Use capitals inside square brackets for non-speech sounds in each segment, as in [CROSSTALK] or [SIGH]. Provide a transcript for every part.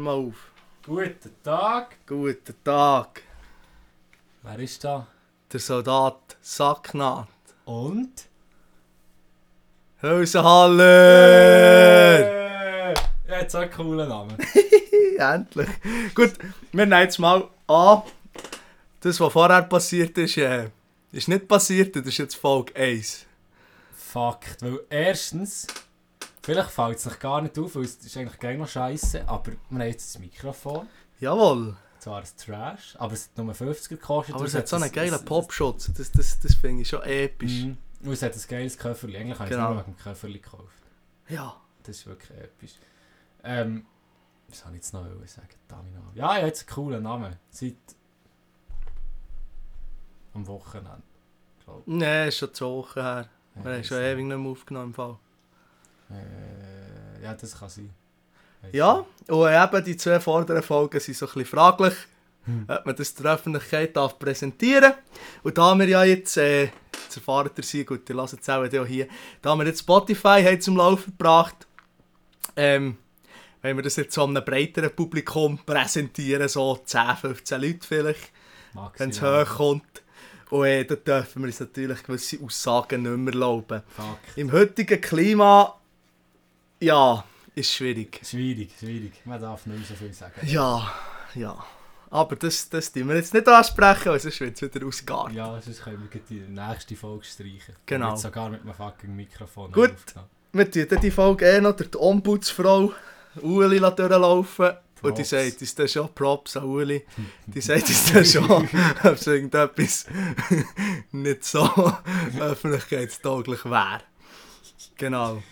mal auf. Guten Tag. Guten Tag. Wer ist da? Der Soldat Sacknaht. Und? Hausenhaller! Äh, Jetzt so einen coolen Namen. [LAUGHS] Endlich. Gut, wir nehmen jetzt mal an, das, was vorher passiert ist, äh, ist nicht passiert, das ist jetzt Folge 1. Fakt. Weil erstens, vielleicht fällt es sich gar nicht auf, weil es ist eigentlich gleich noch scheiße, aber wir haben jetzt das Mikrofon. Jawohl. Zwar ein Trash, aber es hat nur 50 gekostet. Aber es hat so einen ein- geilen Popschutz. Das, das, das finde ich schon episch. Mhm. Und es hat ein geiles Köfferli. Eigentlich habe ich Genau. es nur wegen dem Köfferli gekauft. Ja. Das ist wirklich episch. Ähm, was soll ich jetzt noch sagen? Damina. Ja, ja, jetzt einen coolen Namen. Seit am Wochenende, glaube Nein, ist schon zwei Wochen her. ich. Wir haben schon ewig nicht mehr aufgenommen im Fall. Äh, ja, das kann sein. Weiss Ja, und eben die zwei vorderen Folgen sind so ein bisschen fraglich, Hm. ob man das der Öffentlichkeit darf präsentieren Und da wir ja jetzt, äh, jetzt erfahren ihr sie, gut, ihr lasst es auch hier, da wir jetzt Spotify haben zum Laufen gebracht, ähm, wenn wir das jetzt so einem breiteren Publikum präsentieren, so 10, 15 Leute vielleicht, wenn es hochkommt. Und äh, da dürfen wir uns natürlich gewisse Aussagen nicht mehr erlauben. Fuck. Im heutigen Klima, ja, ist schwierig. Schwierig, schwierig. Man darf nicht so viel sagen. Ja, ja. Aber das, das tun wir jetzt nicht ansprechen, weil sonst wird es wieder ausgehen. Ja, sonst können wir die nächste Folge streichen. Genau. Sogar mit einem fucking Mikrofon Gut. Wir tun die Folge eh noch durch die Ombudsfrau Uli durchlaufen. Und die Props. sagt uns dann schon, Props an Uli, die sagt uns dann schon, ob es irgendetwas nicht so öffentlichkeitstauglich wäre. Genau.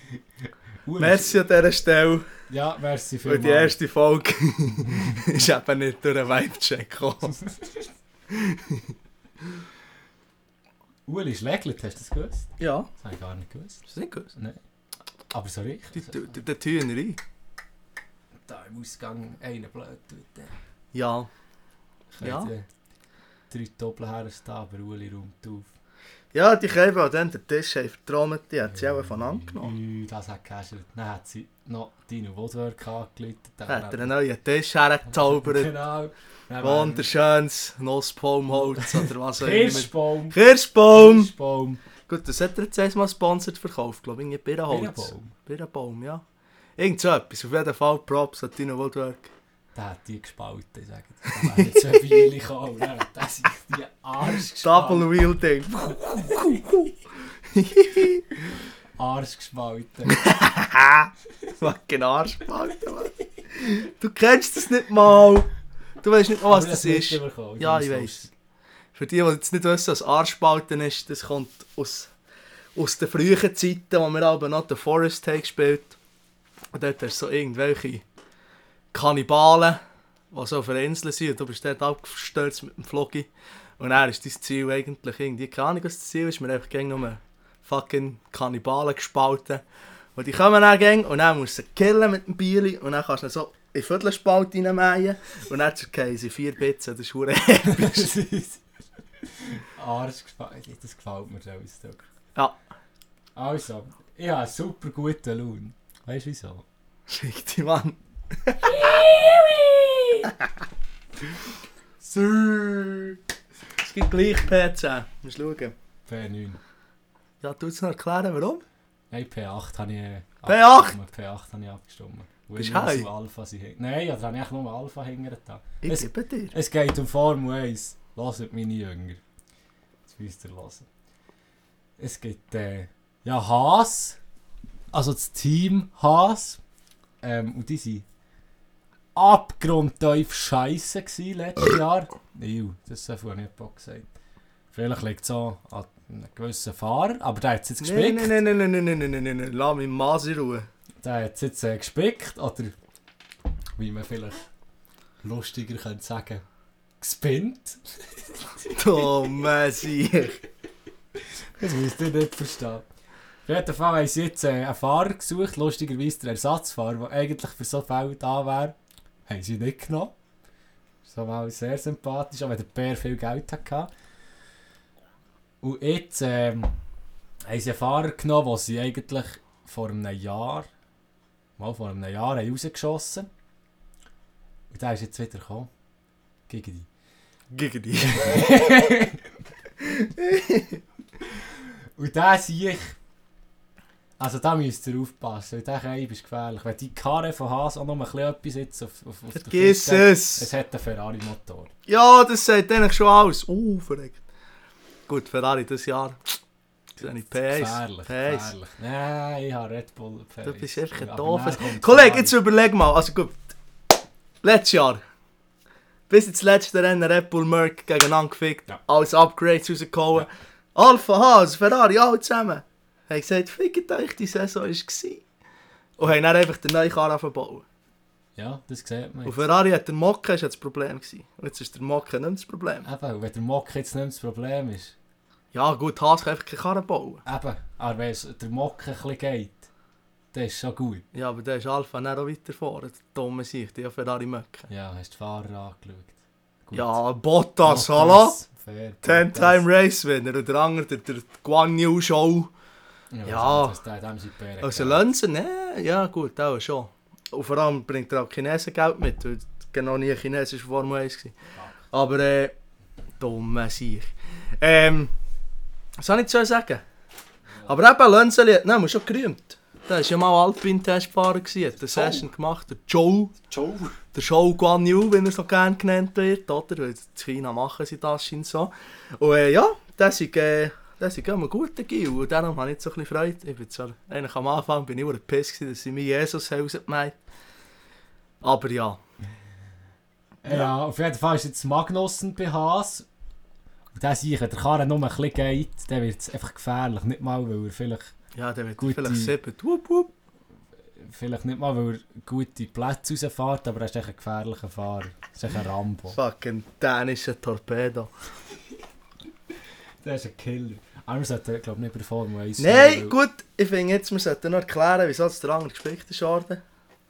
Merci an dieser Stelle. Ja, merci Und vielmals. die erste Folge [LAUGHS] ist eben nicht durch einen Vibe-Check gekommen. [LAUGHS] Uli ist lägelt, hast du das gewusst? Ja, Das habe ich gar nicht gewusst. ist das nicht gut? Nein. Aber so richtig. Die Hühnerei. Da im Ausgang einen blöd tut. der. Ja. Ich Ja. könnte drei Doppelherren stehen, aber Uli räumt auf. Ja, die Käfer, die dann den Tisch haben vertrommelt, die hat sie auch von angenommen. Ui, das hat gehäschert. Dann hat sie noch Dino Woodwork angeleitet. Dann Hat er einen neuen Tisch hergezaubert. Genau. Wunderschönes Nussbaumholz oder was auch immer. Kirschbaum. Kirschbaum! Kirschbaum. Gut, das hat er jetzt einmal sponsored verkauft, glaube ich. Birnenbaum. Birnenbaum, ja. Irgend so etwas. Auf jeden Fall Props an Dino Woodwork. Der hat die gespalten, ich sage dir. Da wären zwei Biele gekommen. Dann hat der sich die Arsch Double gespalten. Wheel Ding. Arsch gespalten. Fucking Arschspalten, Mann. Du kennst das nicht mal. Du weißt nicht mal, was das hast ist. Ja, das ich weiß. Für die, die jetzt nicht wissen, was Arschspalten ist, das kommt aus, aus den frühen Zeiten, wo wir aber noch The Forest haben gespielt Und dort hast du so irgendwelche Kannibalen, die so auf einer Insel sind und du bist dort abgestürzt mit dem Floggi. Und dann ist dein Ziel eigentlich irgendwie, keine Ahnung, was das Ziel ist, wir haben einfach gegen nur fucking Kannibalen gespalten. Und die kommen dann gegen und dann musst du sie killen mit dem Bieli und dann kannst du so in Viertelspalt reinmähen und dann zerkehren sie vier Bits, das ist verdammt [LAUGHS] episch. Arsch gespalten. Das gefällt mir so Ausdruck. Ja. Also, ich habe einen super guten Lohn. Weißt du wieso? Schick die Mann. [LAUGHS] Sü. Es gibt gleich PC. Musst schauen. P9. Ja, du es noch erklären, warum? Nein, P8 habe ich. äh, P8? abgestimmt. P8 habe ich abgestimmt. Bist und Alpha sind Nein, ja, da habe ich eigentlich nur Alpha hinter da. Ich Es- gebe dir. Es geht um Formel 1. Hört meine Jünger. Jetzt müsst ihr hören. Es gibt äh, ja Haas. Also das Team Haas. Ähm, und die waren abgrundtief scheiße gsi letztes Jahr. Ew, das habe ich nicht Bock gesagt. Vielleicht liegt es auch an einem gewissen Fahrer, aber der hat es jetzt Nein, gespickt. nein, nein, nein, nein, nein, nein, nein, nein, nein. Lass mich Maß in Ruhe. Der hat es jetzt äh, gespickt, oder wie man vielleicht lustiger könnte sagen, gespinnt. [LAUGHS] Dumme Sieg. Das müsst ihr nicht verstehen. Auf jeden Fall haben sie jetzt äh, einen Fahrer gesucht, lustigerweise der Ersatzfahrer, der eigentlich für so Fälle da wäre. Haben sie nicht genommen. Das war mal sehr sympathisch, auch wenn der Bär viel Geld hatte. Und jetzt ähm, haben sie einen Fahrer genommen, den sie eigentlich vor einem Jahr, mal vor einem Jahr haben rausgeschossen der ist jetzt wieder gekommen. Gegen Gegen die. die. [LAUGHS] Und der sehe ich. Also da müsst ihr aufpassen, weil der Keib ist gefährlich. Wenn die Karre von Haas auch noch ein bisschen etwas jetzt auf, auf, auf der Vergiss hat, es! Es hat einen Ferrari-Motor. Ja, das sagt eigentlich schon alles. Uh, verreckt. Gut, Ferrari das Jahr. Sehe ich PS. Gefährlich, PS. gefährlich. Nein, ich habe Red Bull Du bist einfach ein doofes. Kollege, jetzt überleg mal. Also gut. Letztes Jahr. Bis ins letzte Rennen Red Bull Merck gegeneinander gefickt. Ja. Alles Upgrades rausgehauen. Alpha Haas, Ferrari, alle zusammen. Haben gesagt, fickt euch, die Saison war. Und haben dann einfach den neuen Karren verbaut. Ja, das sieht man. Und jetzt. Ferrari hat der Mocke ist ja das Problem gewesen. Und jetzt ist der Mocke nicht das Problem. Eben, und wenn der Mock jetzt nicht das Problem ist. Ja gut, Haas kann einfach keine Karren bauen. Eben, aber wenn es der Mock ein bisschen geht, das ist schon gut. Ja, aber der ist Alpha dann auch weiter vorne. Der dumme Sicht, die hat Ferrari Möcke. Ja, hast die Fahrer angeschaut. Gut. Ja, Bottas, hallo? fair, Ten-Time Bottas. Race Winner und der andere, der, der Guan Yu Show. Ja. Ja. Das, Also gegeben. Lenzen, ne, ja gut, auch schon. Und vor allem bringt er auch Chinesen Geld mit, weil genau nie chinesische Formel 1 war. Aber äh, dumme Sieg. Ähm, was soll ich zu sagen? Aber eben, Lenzeli hat, nein, schon gerühmt. Der war ja mal Alpine-Testfahrer, hat eine Session gemacht, der Joe. Joe. der Show Guan Yu, wie er so gerne genannt wird, oder? Weil in China machen sie das scheint so. Und äh, ja, das ist, äh, das ist ein guter Gil und darum habe ich jetzt so ein bisschen Freude. Ich bin zwar, eigentlich am Anfang bin ich nur piss dass sie mir Jesus rausgemeint Aber ja, Ja. auf jeden Fall ist jetzt Magnussen bei Haas. Und der sich, wenn der Karren nur ein bisschen geht, dann wird es einfach gefährlich. Nicht mal, weil er vielleicht, ja, der wird Gute- vielleicht sieben. Wupp, wupp. vielleicht nicht mal, weil er gute Plätze rausfährt, aber er ist echt ein gefährlicher Fahrer. Er ist echt ein Rambo. Fucking dänischer Torpedo. Der ist ein Killer. Aber wir sollten, glaube ich, nicht bei der Formel 1 Nein, weil- gut, ich finde jetzt, wir sollten noch erklären, wieso es der andere gespielt ist worden.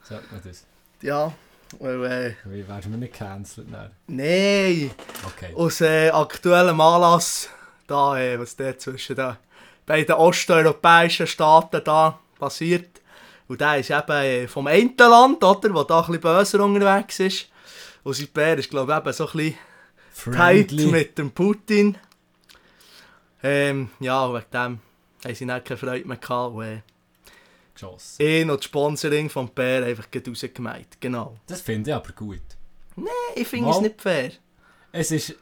Sollte man das? Ja, weil, äh, Wie wärst du mir nicht gecancelt? nein. Okay. aus äh, aktuellem Anlass, da, äh, was der zwischen den beiden osteuropäischen Staaten da passiert. Und der ist eben äh, vom einen Land, oder, wo da ein bisschen böser unterwegs ist. Und sein Bär ist, glaube ich, eben so ein bisschen tight mit dem Putin. Ähm, ja, wegen dem haben sie nicht keine Freude mehr gehabt. Und, äh, geschossen. ihn und das Sponsoring vom Bär einfach rausgemeint. Genau. Das finde ich aber gut. Ich finde es nicht fair. Es ist,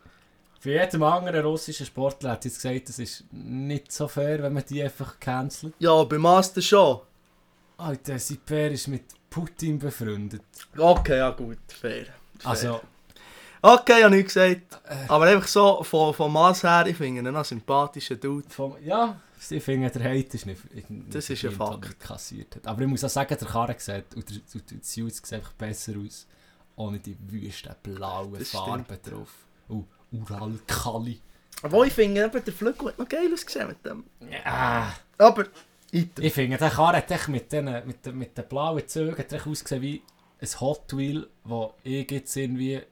für jedem anderen russischen Sportler hat jetzt gesagt, es ist nicht so fair, wenn man die einfach cancelt. Ja, beim Master schon. Alter, Bär ist mit Putin befreundet. Okay, ja gut, fair. fair. Also, Okay, ich habe nichts gesagt. Äh. Aber einfach so, von, von Maß her, ich finde ihn einen sympathischen Dude. vom, ja, sie finden, der Hate ist nicht, nicht Das ist ein Fakt. er kassiert hat. Aber ich muss auch sagen, der Karren sieht, und der, und der sieht einfach besser aus. Ohne die wüsten blauen Das Farben drauf. Oh, Ural-Kali. Aber ich finde, eben, der Flügel hat noch geil ausgesehen mit dem. Ja. Aber, item. Ich finde, der Karren hat echt mit den, mit, den, mit den blauen echt ausgesehen wie ein Hot Wheel, wo ich jetzt irgendwie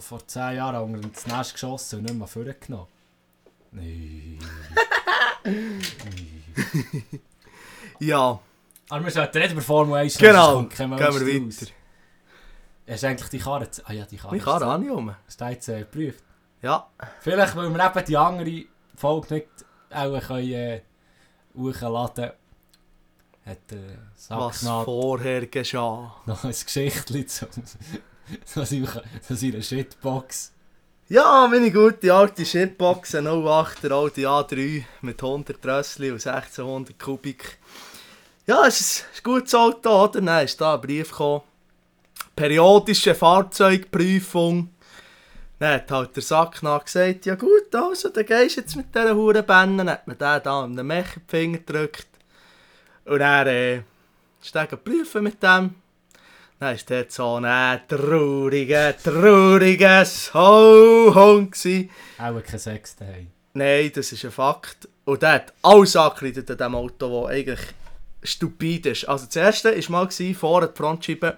vor 10 Jahren unter das Nest geschossen und nicht mehr vorgenommen. Nein. [LAUGHS] Ja, Aber wir sollten nicht über Formel 1 reden, genau. Gehen wir weiter. Hast du eigentlich die Karre... Ah ja, die Karre. Ich kann auch nicht um. Du jetzt äh, geprüft? Ja, Vielleicht, weil wir eben die andere Folge nicht auch können, äh, hochladen hat der was vorher geschah. noch ein Geschichtchen zu, [LAUGHS] zu seiner Shitbox. Ja, meine gute alte Shitbox, ein 08er alte A3 mit 100 Rössli und 1600 Kubik. Ja, es ist ein gutes Auto, oder? Dann ist da ein Brief gekommen. Periodische Fahrzeugprüfung. Dann hat halt der Sack gesagt, ja gut, also, dann gehst du jetzt mit dieser Hurenbände. Dann hat man den da an den Mech in die Finger gedrückt. Und dann äh, ist der prüfen mit dem. Dann war dort so ein trauriger, trauriger Sauhund. gewesen. Auch kein Sex daheim. Nein, das ist ein Fakt. Und der hat alles angekreidet an diesem Auto, das eigentlich stupide ist. Also das erste war mal, vorne die Frontscheibe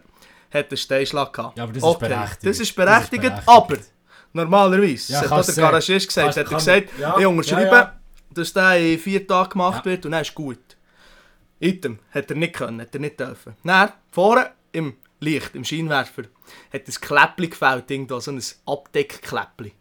hat einen Steinschlag gehabt. Ja, aber das Okay, ist berechtigt. Das ist berechtigt, berechtigt. aber normalerweise, Ja, das hat der. Garagist gesagt, hat er gesagt, ja, ich unterschreibe, ja, dass der in vier Tagen gemacht wird und dann ist gut. Item, hat er nicht können, hat er nicht dürfen. Dann, vorne im Licht im Scheinwerfer hat ein Kläppli gefällt, irgendwo, so ein Abdeckkläppli.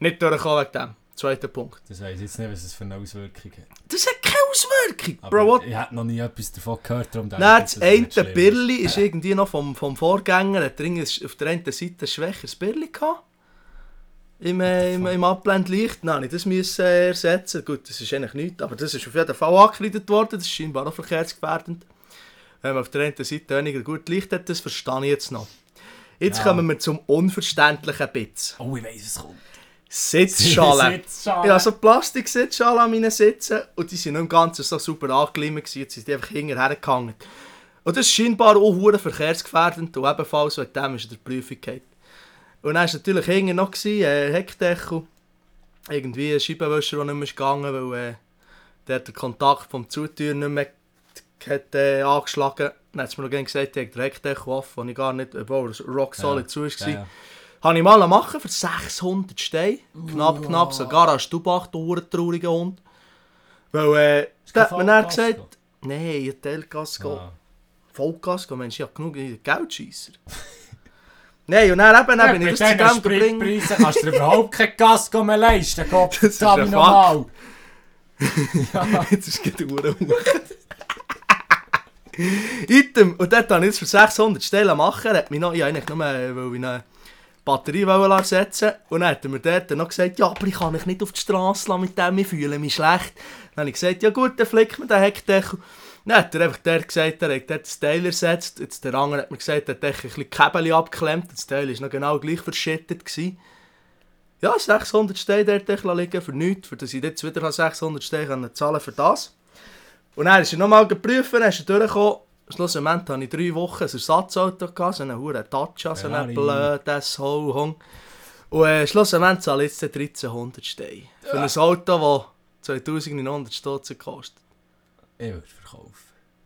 Nicht durchgekommen wegen dem. Zweiter Punkt. Das weiss ich jetzt nicht, was es für eine Auswirkung hat. Das hat keine Auswirkung, Aber Bro. What? ich habe noch nie etwas davon gehört, darum denke Nein, das es nicht eine Birli ist irgendwie noch vom, vom Vorgänger. Hat auf der einen Seite ein schwächeres Birli gehabt. Im, äh, im, im Abblendlicht. Nein, ich das müssen äh, ersetzen. Gut, das ist eigentlich nichts. Aber das ist auf jeden Fall angekleidet worden. Das ist scheinbar auch verkehrsgefährdend. Wenn man auf der einen Seite weniger gut Licht hat, das verstehe ich jetzt noch. Jetzt Ja. kommen wir zum unverständlichen Bitz. Oh, ich weiss, es kommt. Sitzschalen. [LAUGHS] Sitzschalen. Ja, so Plastik-Sitzschalen an meinen Sitzen und die sind nicht im Ganzen so super angelimmt jetzt sind die einfach hinterher gehangen. Und das ist scheinbar auch verkehrsgefährdend und ebenfalls wegen dem ist er der Prüfung gehabt. Und dann war natürlich hinten noch gewesen, äh, Heckdeckel, irgendwie ein Scheibenwischer, der nicht mehr gegangen, weil äh, der den Kontakt vom Zutür nicht mehr hat, äh, angeschlagen. Dann hat es mir noch gerne gesagt, ich habe den Heckdeckel offen, den ich gar nicht, obwohl er rock solid Ja. zu war. Ja, ja. Habe ich mal machen für 600 Steine. Knapp, knapp. Sogar als Stubach, du hure trauriger Hund. Weil, äh, da hat man dann gesagt, nein, ein Teilgas geht. Ah. Vollgas gehen, Mensch, ich habe genug Geldscheisser. [LAUGHS] nein, und dann eben, dann bin ich das zu dem. Spritpreisen kannst du überhaupt kein Gas mehr leisten. [LAUGHS] Gott, Das ist verdammt ein nochmal. [LAUGHS] ja. Jetzt ist es hoch. Item, und dort habe ich jetzt für 600 Stellen machen. Er hat mich noch, ich wollte eigentlich nur äh, weil ich eine Batterie ersetzen Und dann hat er mir dort noch gesagt, ja, aber ich kann mich nicht auf die Straße lassen mit dem, ich fühle mich schlecht. Dann habe ich gesagt, ja gut, dann flickt mir den Heckdeckel. Dann hat er einfach dort gesagt, er hat dort das Teil ersetzt. Jetzt der andere hat mir gesagt, er hat ein bisschen Käbel abgeklemmt. Das Teil war noch genau gleich verschüttet. Gewesen. Ja, 600 Steine dort liegen für nichts, für dass ich jetzt wieder 600 Steine zahlen für das. Und dann ist er nochmal geprüft, dann ist er durchgekommen. Schlussendlich hatte ich drei Wochen ein Ersatzauto, gehabt, so einen hohen Dacia, so einen blöden Sohung. Und äh, schlussendlich zahle ich jetzt 1300 Steine. Für ein Auto, das 2900 Stutz kostet. Ich würde verkaufen.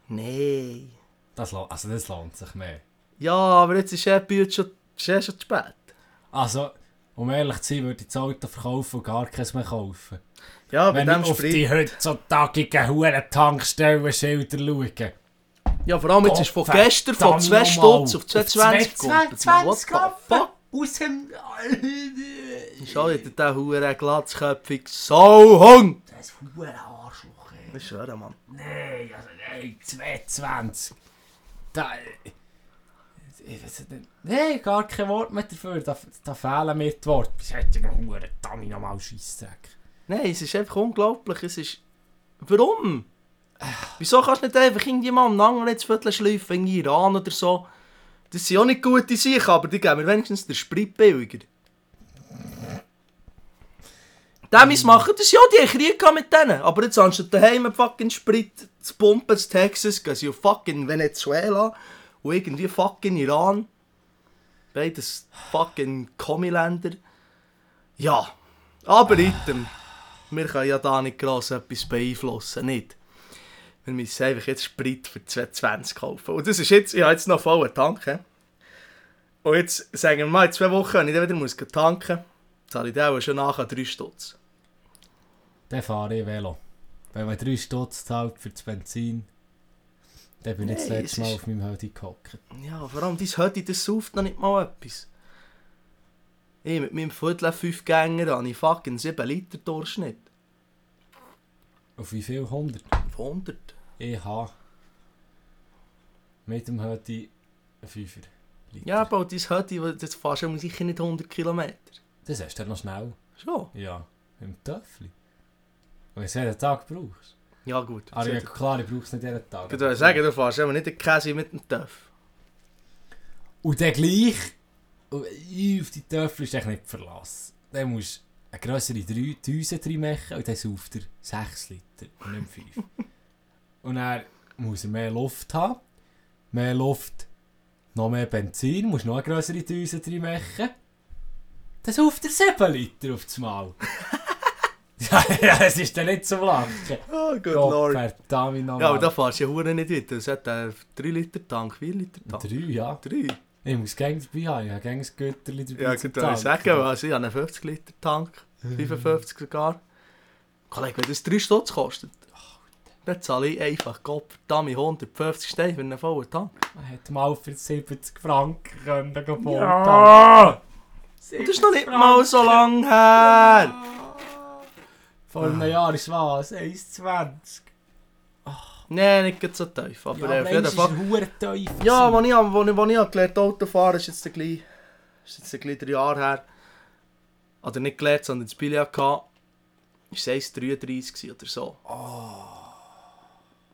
Nein. Das, also das lohnt sich mehr. Ja, aber jetzt ist er schon, ist schon zu spät. Also, um ehrlich zu sein, würde ich das Auto verkaufen und gar keins mehr kaufen. Ja, bei Wenn dem ich auf die heutzutage huren Tankstellenschilder schaue. Ja, vor allem jetzt ist von gestern von 2 verdammt nochmal. Stutz auf 220 gekommen. 220 What the fuck? Aus dem... Schau dir den huren glatzköpfig Sauhund! Das ist ein Arschloch, ey. Das ist schön, Mann. Nein, also nein, 220. Da... Ich weiß nicht. Nein, gar kein Wort mehr dafür. Da, da fehlen mir die Worte. Das hätte ich noch huren Dummy nochmal Scheissdreck. Nein, es ist einfach unglaublich. Es ist... Warum? Wieso kannst du nicht einfach irgendjemandem anderen jetzt Viertel schleifen, in Iran oder so? Das sind auch nicht gute Sachen, aber die geben mir wenigstens den Sprit billiger. Demis machen das ja, die haben Krieg mit denen. Aber jetzt anstatt daheim einen fucking Sprit zu pumpen in Texas, gehen sie auf fucking Venezuela und irgendwie fucking Iran. Beides fucking Kommiländer. Ja, aber item. Wir können ja da nicht gross etwas beeinflussen, nicht? Wir müssen einfach jetzt Sprit für 220 kaufen. Und das ist jetzt, ich habe jetzt noch vollen Tank. Und jetzt sagen wir mal, in zwei Wochen, wenn ich dann wieder tanken muss, zahle ich dann schon nachher 3 Stutz. Dann fahre ich Velo. Wenn man 3 Stutz zahlt für das Benzin, dann bin ich das Nein, letzte es Mal ist- auf meinem Hoodie gehockt. Ja, vor allem dein Hötti, das sauft noch nicht mal etwas. Ich mit meinem Viertel 5 Gänger habe ich fucking 7 Liter Durchschnitt. Auf wie viel? 100? Auf 100. Ich habe mit dem einen Fünfer. Liter. Ja, aber dein Hötti, das fährst du sicher nicht 100 Kilometer. Das hast du noch schnell. Schon? Ja, im Töffel. Wenn du es jeden Tag brauchst. Ja gut. Aber ja, klar, ich brauche es nicht jeden Tag. Ich würde sagen, du fährst aber nicht den Käse mit dem Töff. Und dann gleich, auf die Töffel ist echt nicht verlassen. Dann musst du eine grössere Düse drin machen und dann sauft er 6 Liter und nicht 5. und dann muss er mehr Luft haben. Mehr Luft, noch mehr Benzin, musst noch eine grössere Düse drin machen. Dann sauft er 7 Liter auf das Mal. Ja, [LAUGHS] ja, es ist dann nicht zum Lachen. Oh, good Gott lord. verdammt nochmal. Ja, aber da fährst du ja hure nicht weiter. Es hat einen 3 Liter Tank, 4 Liter Tank. 3, ja. 3? Ich muss gängig dabei haben, ich habe gängig Götterli dabei. Ja, ich würde sagen, also ich habe einen 50 Liter Tank. 55 sogar. Kollege, wenn das 3 Stutz kostet. dann zahle ich einfach Gott verdammt 150 Steine für einen vollen Tank. Man hätte mal für 70 Franken können gehen voll Ja! Und das ist noch nicht mal so lang her! Vor einem Jahr ist was? 1,20. Nein, nicht so tief, aber Ja, auf jeden ist Fall... tief. Ja, als ich, wo ich, wo ich habe gelernt Auto fahren, ist jetzt gleich, ist jetzt gleich drei Jahre her. Oder nicht gelernt, sondern das Billy hatte. Ist es 1,33 oder so.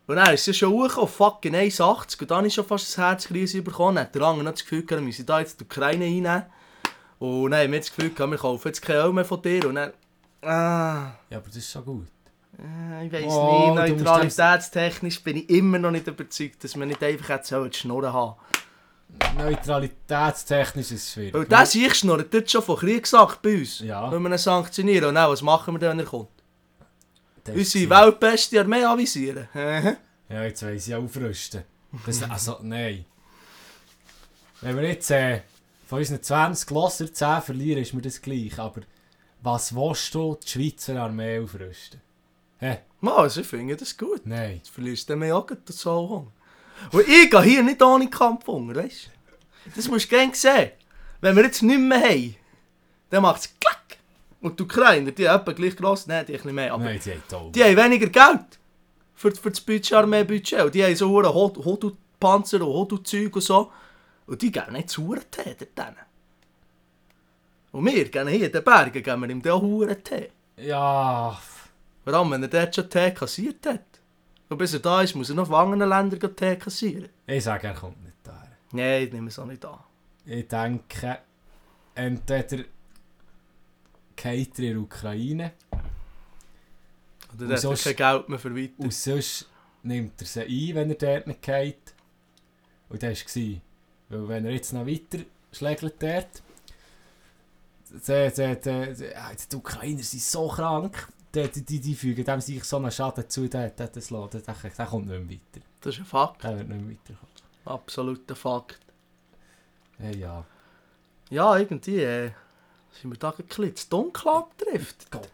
Und dann ist es ja schon hochgekommen, fucking 1,80. Und dann ich schon fast ein Herzkrise bekommen. Dann hat der andere noch das Gefühl gehabt, wir müssen da jetzt die Ukraine einnehmen. Und dann haben wir das Gefühl gehabt, wir kaufen jetzt kein Öl mehr von dir. Und dann... Ah... Ja, aber das ist schon gut. Äh, Ich weiß Oh, nicht, neutralitätstechnisch bin ich immer noch nicht überzeugt, dass man nicht einfach so die Schnurren haben Neutralitätstechnisch ist es schwierig. Weil der sich schnurrt dort schon von Kriegsakt bei uns. Ja. Wenn wir ihn sanktionieren. Und dann, was machen wir dann, wenn er kommt? Das Unsere weltbeste Armee avisieren. [LAUGHS] Ja, jetzt weiss ich aufrüsten. Das, also, nein. Wenn wir jetzt äh, von unseren 20 Losser 10 verlieren, ist mir das gleich. Aber was willst du die Schweizer Armee aufrüsten? Hä? Mal, also ich finde das gut. Nein. Jetzt verlierst du mir auch gleich den Soulhunger. Und ich gehe hier nicht ohne Kampfhunger, weißt du? Das musst du gerne sehen. Wenn wir jetzt nichts mehr haben, dann macht es klack. Und die Ukrainer, die haben etwa gleich gross, nein, die ein bisschen mehr, aber Nein, die haben toll. die haben weniger Geld für, für das Budget, Armee-Budget. Und die haben so Hod- Hodu-Panzer und Hodu-Zeug und so. Und die geben nicht zu hure Tee dort hinten. Und wir gehen hier in den Bergen, geben wir ihm den auch hure Tee. Ja. Vor allem, wenn er dort schon Tee kassiert hat. Und bis er da ist, muss er noch von anderen Ländern Tee kassieren. Ich sage, er kommt nicht da. Nein, ich nehme es auch nicht an. Ich denke, entweder geht er in die Ukraine Oder hat sonst- kein Geld mehr für weiter. und sonst nimmt er sie ein, wenn er dort nicht geht. Und das war. Weil wenn er jetzt noch weiter schlägt dort, die, die, die, die, Ukrainer sind so krank, die, die, die, die fügen dem sich so einen Schaden zu, der, der, das lässt, der, der, der kommt nicht mehr weiter. Das ist ein Fakt. Der wird nicht mehr weiterkommen. Absoluter Fakt. Ja, ja. Ja, irgendwie äh, sind wir da zu dunkel abgetrifft. Gott.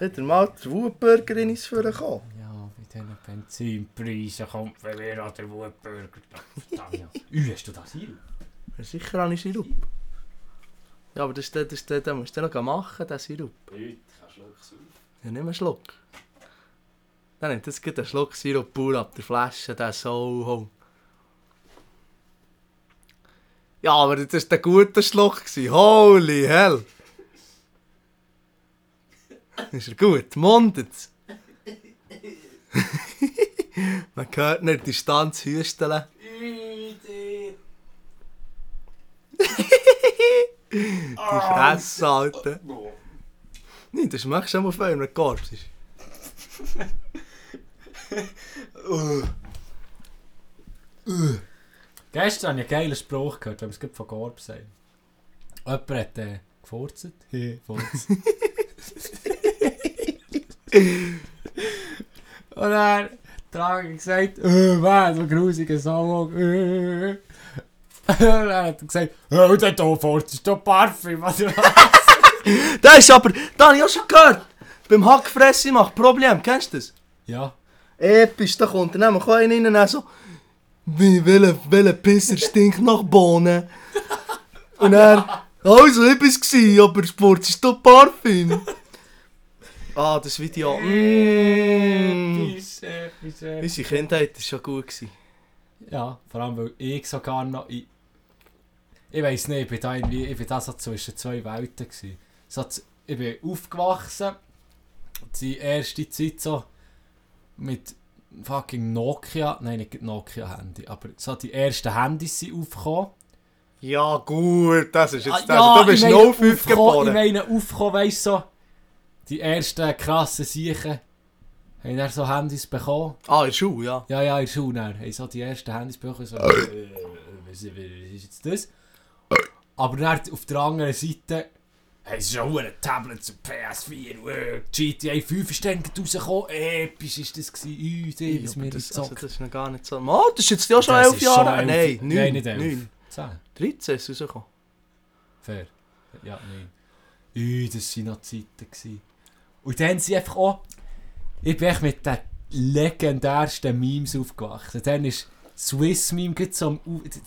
Hat er mal der Wutbürger in uns vorgekommen? Ja, bei diesen Benzinpreisen kommt bei mir an der Wutbürger. Ui, hast du das hier? Sicher ich Sirup. Ja, aber das, das, ist der- den musst du noch machen, den Sirup. Bitte, kannst du Schluck saufen. Ja, nimm einen Schluck. Dann nimmt jetzt gleich einen Schluck Sirup pur ab der Flasche, der so Ja, aber das war der gute Schluck. gewesen. Holy hell! Ist er gut? Mundet's? [LAUGHS] Man hört nicht die Distanz hüsteln. Die Fresse, Alter. Nein, das schmeckst du schon mal wenn du Korps ist. Gestern habe ich einen geilen Spruch gehört, wenn wir es gerade von Gorb sagen. Jemand hat äh, gefurzt. [LAUGHS] Furz. Und dann hat gesagt, äh, man, so grusiger Sau. [LAUGHS] Dann hat er gesagt, oh, der da Furz ist doch Parfüm. Was Das [LAUGHS] ist aber, das habe ich auch schon gehört. Beim Hackfressen macht Problem, kennst du das? Ja. Episch, da kommt er nämlich auch einer rein so, wie, welcher, welcher Pisser stinkt nach Bohnen? Und er, also, ich bin's gsi, aber Sport ist doch Parfüm. Ah, das Video, mm. Episch, episch, episch. Unsere Kindheit war schon gut. Gewesen. Ja, vor allem weil ich sogar noch. Ich weiß nicht, ich bin da irgendwie, ich bin da so zwischen zwei Welten gewesen. So, ich bin aufgewachsen, die erste Zeit so mit fucking Nokia, nein nicht Nokia-Handy, aber so die ersten Handys sind aufgekommen. Ja, gut, das ist jetzt, Ah, also, du bist ich meine 05 aufgekommen- geboren. Ich meine aufgekommen, weißt so, die ersten krassen Siechen haben dann so Handys bekommen. Ah, in der Schule, ja. Ja, ja, in der Schule dann. Haben so die ersten Handys bekommen. So, [LAUGHS] äh, was ist jetzt das? Aber dann auf der anderen Seite haben sie schon ein Tablet zu PS4. Äh, GTA 5 ist dann rausgekommen. Episch ist das gewesen. Ui, die, was wir das, also, gezockt. das ist noch gar nicht so. Oh, das ist jetzt ja schon Das 11 ist Jahre. schon elf- Nein, Nein, 9. nicht elf. 9. 10. 13 ist es rausgekommen. Fair. Ja, nein. Ui, das waren noch Zeiten. Gewesen. Und dann sind einfach auch... Ich bin echt mit den legendärsten Memes aufgewachsen. Dann ist Swiss Meme gerade so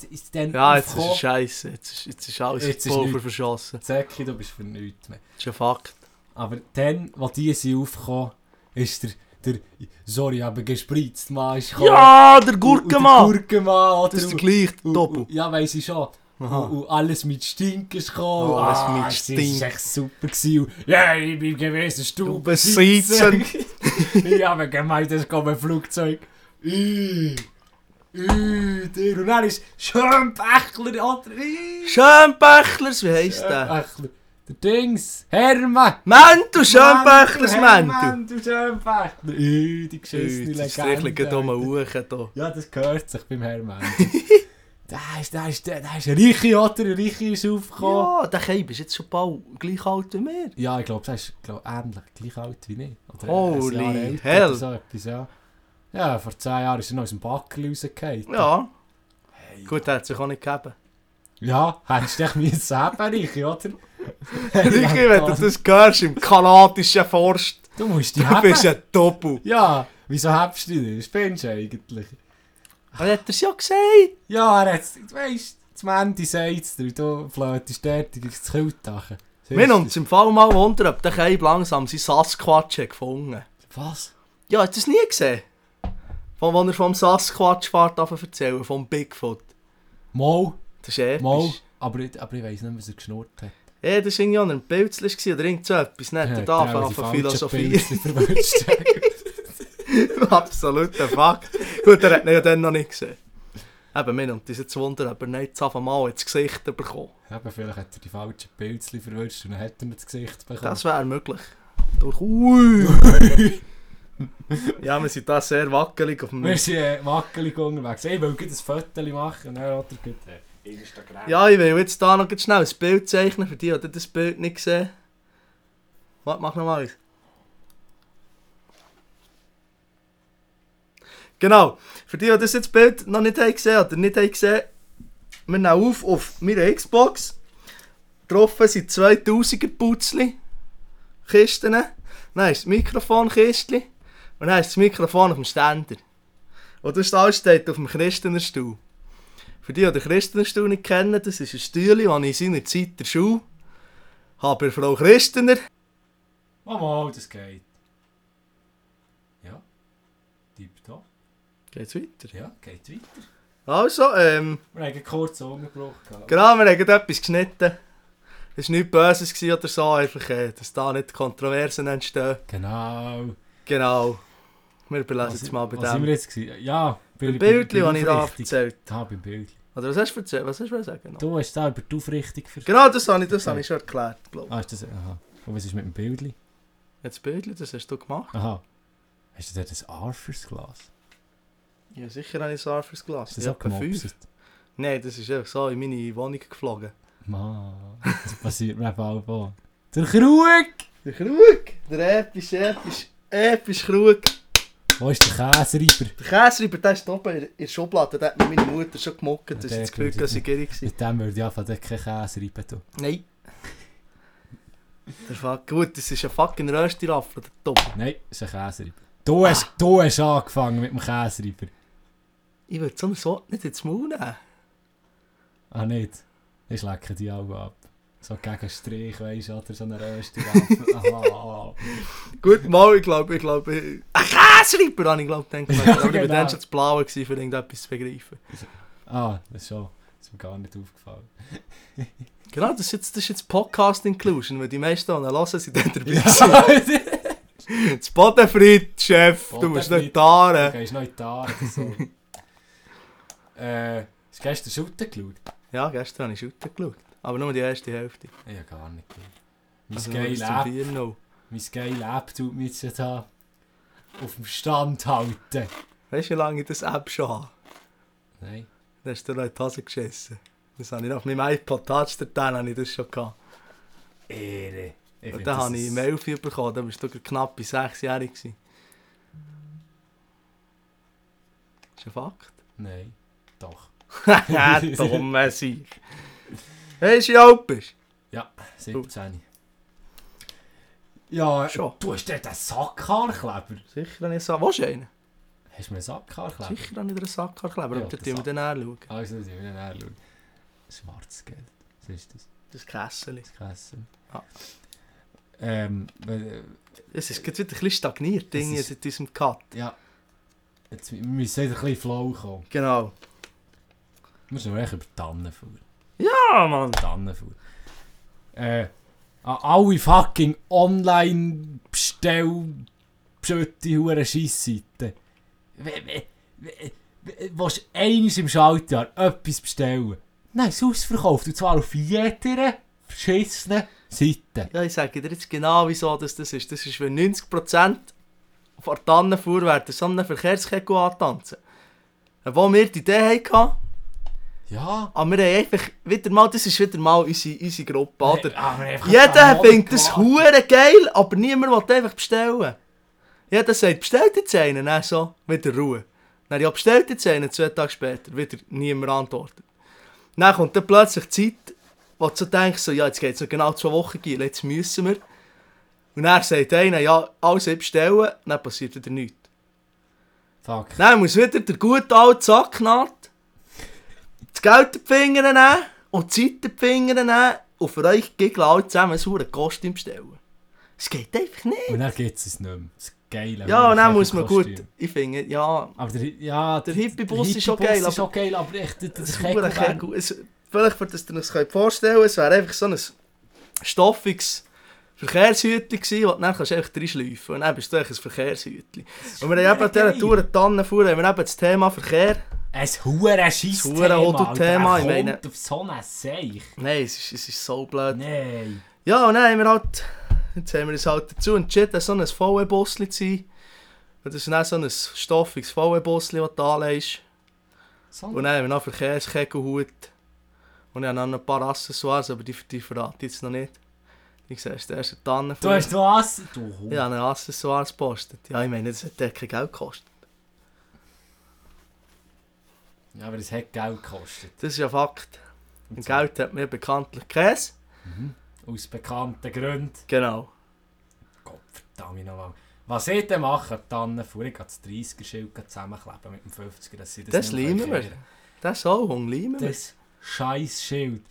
ist dann Ja, jetzt ist es scheiße. Jetzt ist, jetzt ist alles Jetzt ist Pulver nichts. verschossen. Zäcki, du bist für nichts mehr. Das ist ein Fakt. Aber dann, als die sind aufgekommen, ist der, der sorry, aber gespritzt Mann ist gekommen. Ja, der Gurkenmann! und Der Gurkenmann, oder? Das ist der gleiche Doppel. Ja, weiss ich schon. Und, und alles mit Stink ist gekommen. Oh, alles Ah, mit Stink. ist echt super gewesen. Ja, ich bin gewesen, besitzen. ich habe gemeint, es kommt ein Flugzeug. Ih, ih, der. Und dann ist Schönbächler, oder? Ih, Schönbächlers, wie heisst der? Der Dings. Hermann. Mäntel, Schönbächlers Mäntel. Mäntel, Schönbächler. Ih, die geschissene Das ist Legende. dumme Uche hier. Ja, das gehört sich beim Hermann. [LAUGHS] Da ist, da ist, da ist ein Reiche, oder? Ein Reiche ist aufgekommen. Ja, der Keib ist jetzt schon bald gleich alt wie wir. Ja, ich glaube, er ist glaub, ähnlich, gleich alt wie ich. Oder Holy hell. So etwas, ja. Ja, vor 10 Jahren ist er noch aus dem Backel rausgefallen. Ja. Gut, der hat sich auch nicht gegeben. Ja, hättest du dich müssen haben, Reiche, oder? [LAUGHS] Ricky, wenn du das hörst im kanadischen Forst, Du musst die du bist haben. ein Doppel. Ja, wieso hebst du dich? Spinnst du eigentlich? Aber hat er es ja gesagt. Ja, er hat du weißt, das Mandy sagt es dir, du flötest dort ins Kiltachen. Wir uns im Fall mal wundern, ob der Keib langsam seinen Sasquatch hat gefunden Was? Ja, hast du das nie gesehen? Von wo er vom Sasquatch fährt, erzählen, vom Bigfoot. Mal, Das ist episch. mal. Aber, ich- aber ich weiss nicht, was [LAUGHS] er geschnurrt hat. Ja, das war irgendwie an einem gewesen oder irgend so etwas. Nicht, Ja, genau, von Philosophie. Absoluter Fakt. Gut, er hat ihn ja dann noch nicht gesehen. Eben, wir uns jetzt wundern, ob er nicht zu mal ins Gesicht bekommen. Eben, vielleicht hat er die falschen Pilze verwünscht und dann hat er das Gesicht bekommen. Das wäre möglich. Durch Ui. [LAUGHS] ja, wir sind da sehr wackelig auf dem... Wir sind äh, wackelig unterwegs. Ich will gerade ein Foto machen und dann hat er äh, Instagram. Ja, ich will jetzt da noch schnell ein Bild zeichnen, für die, die das Bild nicht gesehen Warte, mach noch mal eins. Genau, für die, die das jetzt Bild noch nicht haben gesehen oder nicht haben gesehen, wir nehmen auf auf meiner Xbox. Drauf sind 2000er Putzli, Kisten. Dann ist das und dann ist das Mikrofon auf dem Ständer. Und das alles steht auf dem Christenerstuhl. Für die, die den Christenerstuhl nicht kennen, das ist ein Stühle, das ich in seiner Zeit der Schule habe Frau Christener. Mal, das geht. Ja. Tipptopp. Geht's weiter? Ja, geht weiter. Also, ähm, Wir haben Unterbruch gehabt. genau, wir haben etwas geschnitten. Es war nichts Böses oder so, einfach, äh, dass da nicht Kontroversen entstehen. Genau. Genau. Wir überlesen Was- jetzt mal bei was sind wir dem. jetzt gewesen? Ja, Beim Bild, das ich da erzählt Ah, beim Bild. Oder was hast du erzählt? Was hast du sagen? Du hast da über die Aufrichtung ver... Genau, das habe ich, das habe ich schon erklärt, glaube ich. Ah, ist das... Aha. Und was ist mit dem Bildli? Jetzt Bild, das hast du gemacht. Aha. Hast du dort ein Arthurs Glas? Ja, sicher habe ich ein fürs Glas. Ist das Ich auch habe gemopst? Nein, das ist einfach so in meine Wohnung geflogen. Mann, das [LAUGHS] passiert mir eben auch auch. Der Krug! Der Krug! Der episch, episch, episch Krug. Wo ist der Käsereiber? Der Käsereiber, der ist oben in der Schublade. Der hat mir meine Mutter schon gemuckt. Das ist das Gefühl, dass ich gierig war. Mit dem würde ich einfach keinen Käsereiber tun. Nein. Der fuck, gut, das ist ein fucking Röstiraffel, der Top. Nein, das ist ein Käsereiber. Du hast, du hast angefangen mit dem Käsereiber. Ich würde so einen so nicht ins Maul nehmen. Ah, nicht? Ich lecke die auch ab. So gegen Strich, weisst du, oder so eine Röstiraffel. [LAUGHS] Gut, mal, ich glaube, ich glaube, ich- ein Käsereiber habe ich glaube gedacht. Ja, Aber ich war genau. dann schon zu blau, für irgendetwas zu begreifen. Ah, das schon. Das ist mir gar nicht aufgefallen. [LAUGHS] Genau, das ist jetzt, das ist jetzt Podcast Inclusion, weil die meisten, die hören, sind dann dabei. Ja. Das [LAUGHS] Bodenfried, Chef, du musst Bodenfried. nicht da. Du gehst noch in die Haare oder so. [LAUGHS] äh, hast du gestern Shooter geschaut? Ja, gestern habe ich Shooter geschaut. Aber nur die erste Hälfte. Ich habe gar nicht. Mein Also zum App, 4-0. mein geile App tut mich jetzt da auf dem Stand halten. Weißt du, wie lange ich das App schon habe? Nein. Da hast du noch in die Hose geschissen. Das habe ich auf meinem iPod Touch, dann habe ich das schon gehabt. Ehre. Ich Und dann habe ich ist- eine Mail bekommen, da warst du knapp bei 6-jährig. gewesen. Das ist ein Fakt. Nein. Doch. [LAUGHS] Ja, dumme Sieg. Hey, wie alt bist 17. Ja, Schon. du hast dort einen Sackhaarkleber. Sicher nicht so. Willst du einen? Hast du mir einen Sackhaarkleber? Sicher nicht einen Sackhaarkleber, Ja, aber da der tun wir Sack. dann anschauen. Also, das wir näher schauen. Schwarzes Geld. Was ist das? Das Kessel. Das Kessel. Ja. Ähm, weil, Es ist gerade wieder ein bisschen stagniert, Dinge ist- seit diesem Cut. ja. Jetzt, wir müssen wieder ein bisschen flow kommen. Genau. Wir müssen echt über Tannenfuhr. Ja, Mann. Tannenfuhr. Äh, an alle fucking online bestell schötte hure Scheissseiten. Willst du einmal im Schaltjahr etwas bestellen? Nein, es ist ausverkauft. Und zwar auf jeder verschissenen Seite. Ja, ich sage dir jetzt genau, wieso das, das ist. Das ist, wenn 90% von der Tannenfuhr werden so einen Verkehrskegel antanzen. Wo wir die Idee hatten, Ja. aber wir haben einfach wieder mal, das ist wieder mal unsere, unsere Gruppe, oder? Jeder findet das Monat hure geil, aber niemand will einfach bestellen. Jeder sagt, bestellt jetzt einen, dann so, wieder Ruhe. Dann ja, bestellt jetzt einen, zwei Tage später, wieder niemand antwortet. Dann kommt dann plötzlich die Zeit, wo du so denkst, so, ja, jetzt geht es noch genau zwei Wochen, gehen, jetzt müssen wir. Und dann sagt einer, ja, alles bestellen, dann passiert wieder nichts. Fuck. Dann muss wieder der gute alte Sacknaht das Geld in die Finger nehmen und die Zeit in die Finger nehmen und für euch gegen alle zusammen ein Kostüm bestellen. Es geht einfach nicht. Und dann gibt es es nicht mehr. Das geile Ja, und dann muss man gut, ich finde, ja, Aber der, ja, Der Hippie-Bus ist schon geil, ist auch geil, aber echt, das, das ist Kegel. Es, vielleicht, für das ihr euch das vorstellen könnt, es wäre einfach so ein stoffiges Verkehrshütchen gewesen, wo du dann kannst einfach reinschleifen und dann bist du ein Verkehrshütchen. Und wir haben eben an dieser. Tour Tannenfuhr, haben wir eben das Thema Verkehr. Ein hure scheiß hure Hotel-Thema, ich meine- auf so einen Seich. Nein, es ist, es ist so blöd. Nein. Ja, und dann haben wir halt, jetzt haben wir uns halt dazu entschieden, so ein VW-Busli zu sein. Und das ist dann so ein stoffiges VW-Busli, das du anlegst. So Und dann haben wir noch Verkehrskegelhut. Und ich habe noch ein paar Accessoires, aber die, die verrate ich jetzt noch nicht. Die siehst du erst Tannen du hast noch was? Du Hund. Accessoires gepostet. Ja, ich meine, das hat kein Geld gekostet. Ja, aber es hat Geld gekostet. Das ist ja Fakt. Und Geld hat mir bekanntlich Käse. Mhm. Aus bekannten Gründen. Genau. Gott verdammt nochmal. Was ich dann mache, dann fuhr ich das 30er-Schild zusammenkleben mit dem 50er, dass sie das, Das nicht mehr wir. Das soll Hung leimen wir. Das scheiß Schild.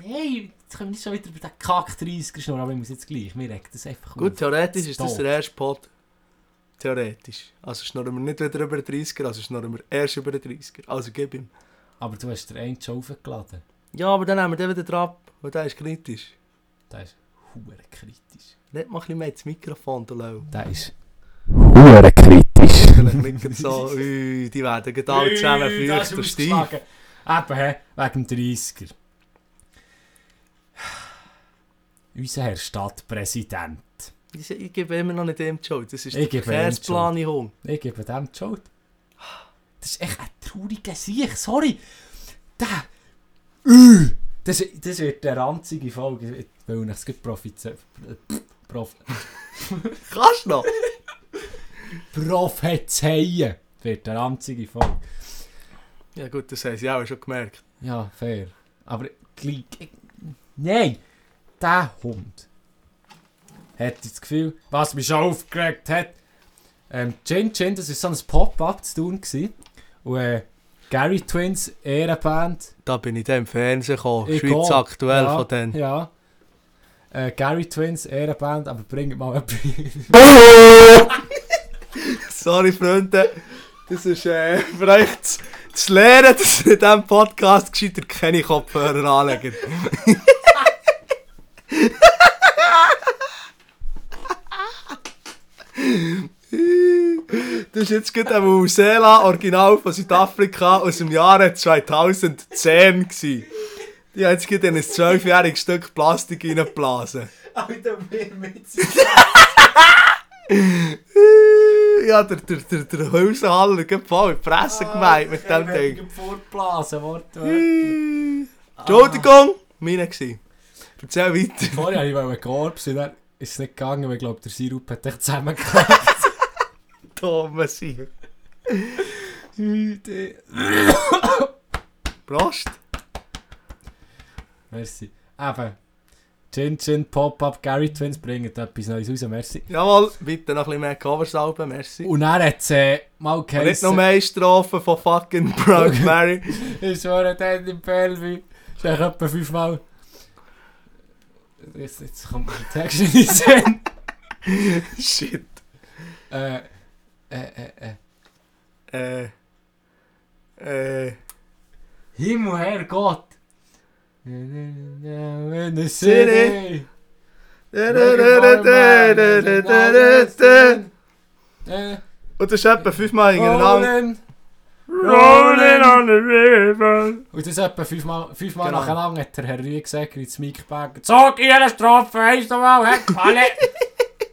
Hey, jetzt können wir nicht schon wieder über den Kack 30er schnurren, aber ich muss jetzt gleich. Mir regt das einfach Gut, auf. theoretisch ist das der erste Pod. Theoretisch. Also schnurren wir nicht wieder über den 30er, also schnurren wir erst über den 30er. Also gib ihm. Aber du hast den einen schon aufgeladen. Ja, aber dann nehmen wir den wieder drauf, weil der ist kritisch. Das ist hure kritisch. Nicht mal ein bisschen mehr ins Mikrofon, du Lau. Das ist hure kritisch. So, [LAUGHS] ui, die werden gerade alle zusammen feucht und steif. Eben, hä, wegen dem 30er. Unser Herr Stadtpräsident. Ich, ich gebe immer noch nicht dem die Schuld. Das ist Ich der die Verkehrsplanung. Ich gebe dem die Schuld. Das ist echt ein trauriger Sieg, sorry. Der. Ü. Das, das wird eine ranzige Folge. Ich will nicht gut prophezeien. Prof Kannst noch? prophezeien. Wird eine ranzige Folge. Ja gut, das haben sie auch schon gemerkt. Ja, fair. Aber gleich. ich- Nein! Der Hund hat das Gefühl, was mich schon aufgeregt hat. Ähm, Chin Chin, das war so ein Pop-up zu tun. Gewesen. Und äh, Gary Twins, Ehrenband. Da bin ich dann im Fernsehen gekommen. Ich Schweiz auch. aktuell ja, von denen. Ja. Äh, Gary Twins, Ehrenband, aber bringt mal etwas. [LAUGHS] Sorry Freunde, das ist äh, [LAUGHS] euch zu, lernen, dass in diesem Podcast gescheiter keine Kopfhörer anlegen. [LAUGHS] Das ist jetzt gerade ein Musela Original von Südafrika aus dem Jahre 2010 gewesen. Die haben jetzt gerade in ein 12-jähriges Stück Plastik reingeblasen. Alter, wir mit [LAUGHS] Ja, der, der, der, der Hülsenhaller hat voll in die Fresse gemeint mit dem Ding. Vorblasen, Wort. Entschuldigung, meine gsi. Erzähl weiter. Vorher wollte ich Korb sein, ist es nicht gegangen, weil ich glaube, der Sirup hat dich zusammengeklappt. [LAUGHS] Thomas hier. Prost. Merci. Eben, Chin Chin Pop-Up Gary Twins bringen etwas Neues raus, merci. Jawohl, bitte noch ein bisschen mehr Coversalben, merci. Und dann hat es äh, mal Und nicht noch mehr Strophen von fucking Proud Mary. [LAUGHS] ich schwöre, der im Bellevue, ist etwa fünfmal... Jetzt, jetzt kommt mir der Text in den Sinn. [LAUGHS] Shit. äh, äh, äh, äh. Äh. Äh. Himmel, Herrgott! In the City. Und das ist etwa fünfmal hintereinander. Rolling. Rolling on the river. Und das etwa fünfmal, fünfmal Genau. nacheinander hat der Herr Rüegsegger ins Mic gebackt. Sag ihre Strophe, weißt du mal, hä? Alle!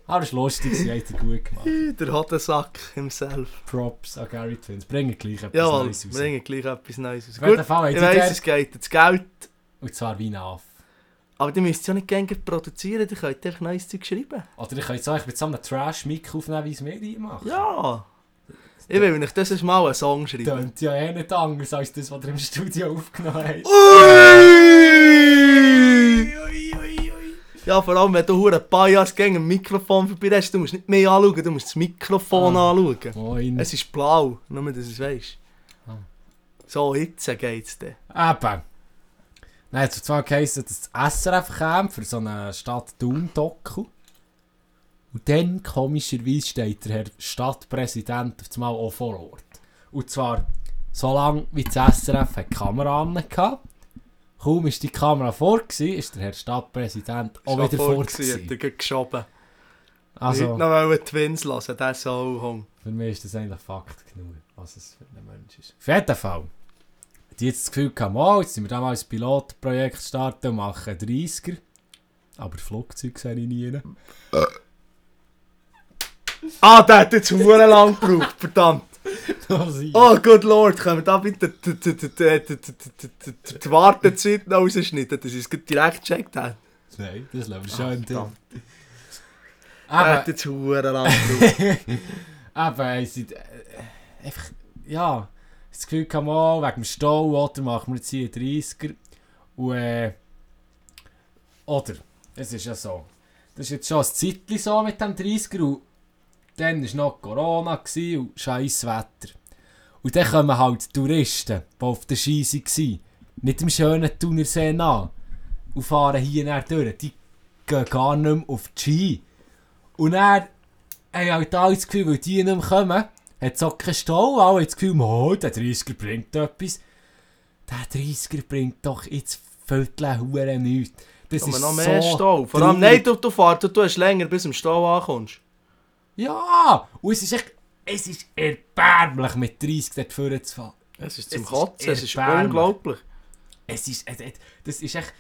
Aber [LAUGHS] das war lustig, sie hat gut gemacht. Der Hodensack himself. Props an Gary Twins. Bringen gleich etwas Jawohl, Neues raus. bringen gleich etwas Neues raus. Gut, Fall ich hat weiss, es geht ins Geld. Und zwar wie ein Aff. Aber die müsst ja nicht gerne produzieren, die könnt einfach neues Zeug schreiben. Oder ich kann jetzt auch mit so einem Trash-Mic aufnehmen, wie es mir reinmacht. Ja. Ich will nicht, das mal einen Song schreiben. Tönt ja eh nicht anders als das, was ihr im Studio aufgenommen habt. Ui! Ja, vor allem, wenn du hure ein paar Jahre gegen ein Mikrofon vorbei hast, du musst nicht mehr anschauen, du musst das Mikrofon Ah. anschauen. Moin. Es ist blau, nur dass du es weißt. Ah. So, jetzt geht's dann. Eben. Nein, es hat zwar geheißen, dass das SRF kam für so eine Stadt Thun-Doku. Und dann, komischerweise, steht der Herr Stadtpräsident auf einmal auch vor Ort. Und zwar, so lange wie das SRF eine Kamera an hatte. Kaum ist die Kamera vor, gewesen, ist der Herr Stadtpräsident auch wieder vor. gewesen, hat gewesen. er gleich geschoben. Also, Also, noch die Twins hören, der soll hung. für mich ist das eigentlich Fakt genug, was es für ein Mensch ist. Auf jeden Fall. Die jetzt das Gefühl gehabt, oh, jetzt sind wir da mal ein Pilotprojekt starten und machen einen 30er. Aber Flugzeug sehe ich nie. Ah, der hat jetzt Huren lang gebraucht, verdammt. Oh, good lord, können wir da bitte die Wartezeit noch rausschneiden, dass ich es direkt gecheckt habe? Nein, das läuft schon im Tipp. Aber... Er hat jetzt Huren lang gebraucht. Eben, es. Einfach, ja... Das Gefühl kam mal, wegen dem Stau, oder machen wir jetzt hier 30er. Und äh, Oder, es ist ja so. Das ist jetzt schon ein Zeitchen so mit dem 30er und dann war noch Corona und scheiß Wetter. Und dann kommen halt Touristen, die auf der Ski waren, nicht im schönen Thunersee nach und fahren hier näher durch. Die gehen gar nicht mehr auf die Ski. Und dann haben halt alle das Gefühl, weil die nicht mehr kommen, hat es auch keinen Stau. Alle haben das Gefühl, oh, der 30er bringt etwas. Der 30er bringt doch jetzt Viertel Hure nichts. Das ist noch mehr so Stau. Vor allem, nein, du, du fährst, du tust länger, bis du im Stau ankommst. Ja! Und es ist echt, es ist erbärmlich mit 30 dort vorne zu fahren. Es ist Es zum ist Kotzen, es ist unglaublich. Es ist, es, es, das ist echt...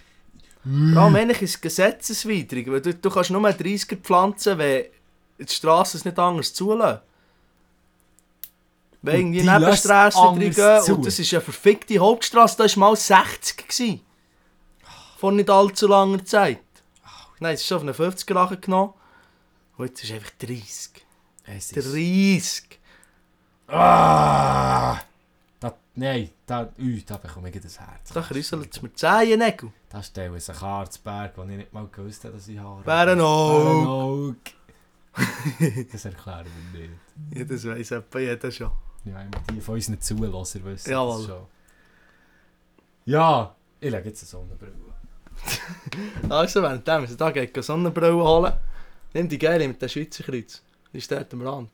Allem, eigentlich ist es gesetzeswidrig, weil du, du kannst nur 30er pflanzen, wenn die Straßen es nicht anders zulassen. Wenn irgendwie lassen drin gehen, zu. und das ist eine verfickte Hauptstraße, da war mal 60 gewesen. Vor nicht allzu langer Zeit. Nein, es ist auf einen 50er Lachen genommen. Jetzt ist einfach 30. Es ist... 30. Ah! Da, nein, da, ui, da bekomme ich das Herz. Da krüselt es mir die Zehennägel. Da stellen sich Harzberg, wo ich nicht mal gewusst habe, dass ich Haare. Bärenauge. das erklären wir nicht. Ja, das weiss etwa jeder schon. Ja, immer die von unseren Zuhörern wissen Jawohl. das schon. Ja, ich lege jetzt eine Sonnenbrille. Also, während wir da gehen Sonnenbrille holen, nimm die geile mit dem Schweizer Kreuz. Die ist dort am Rand.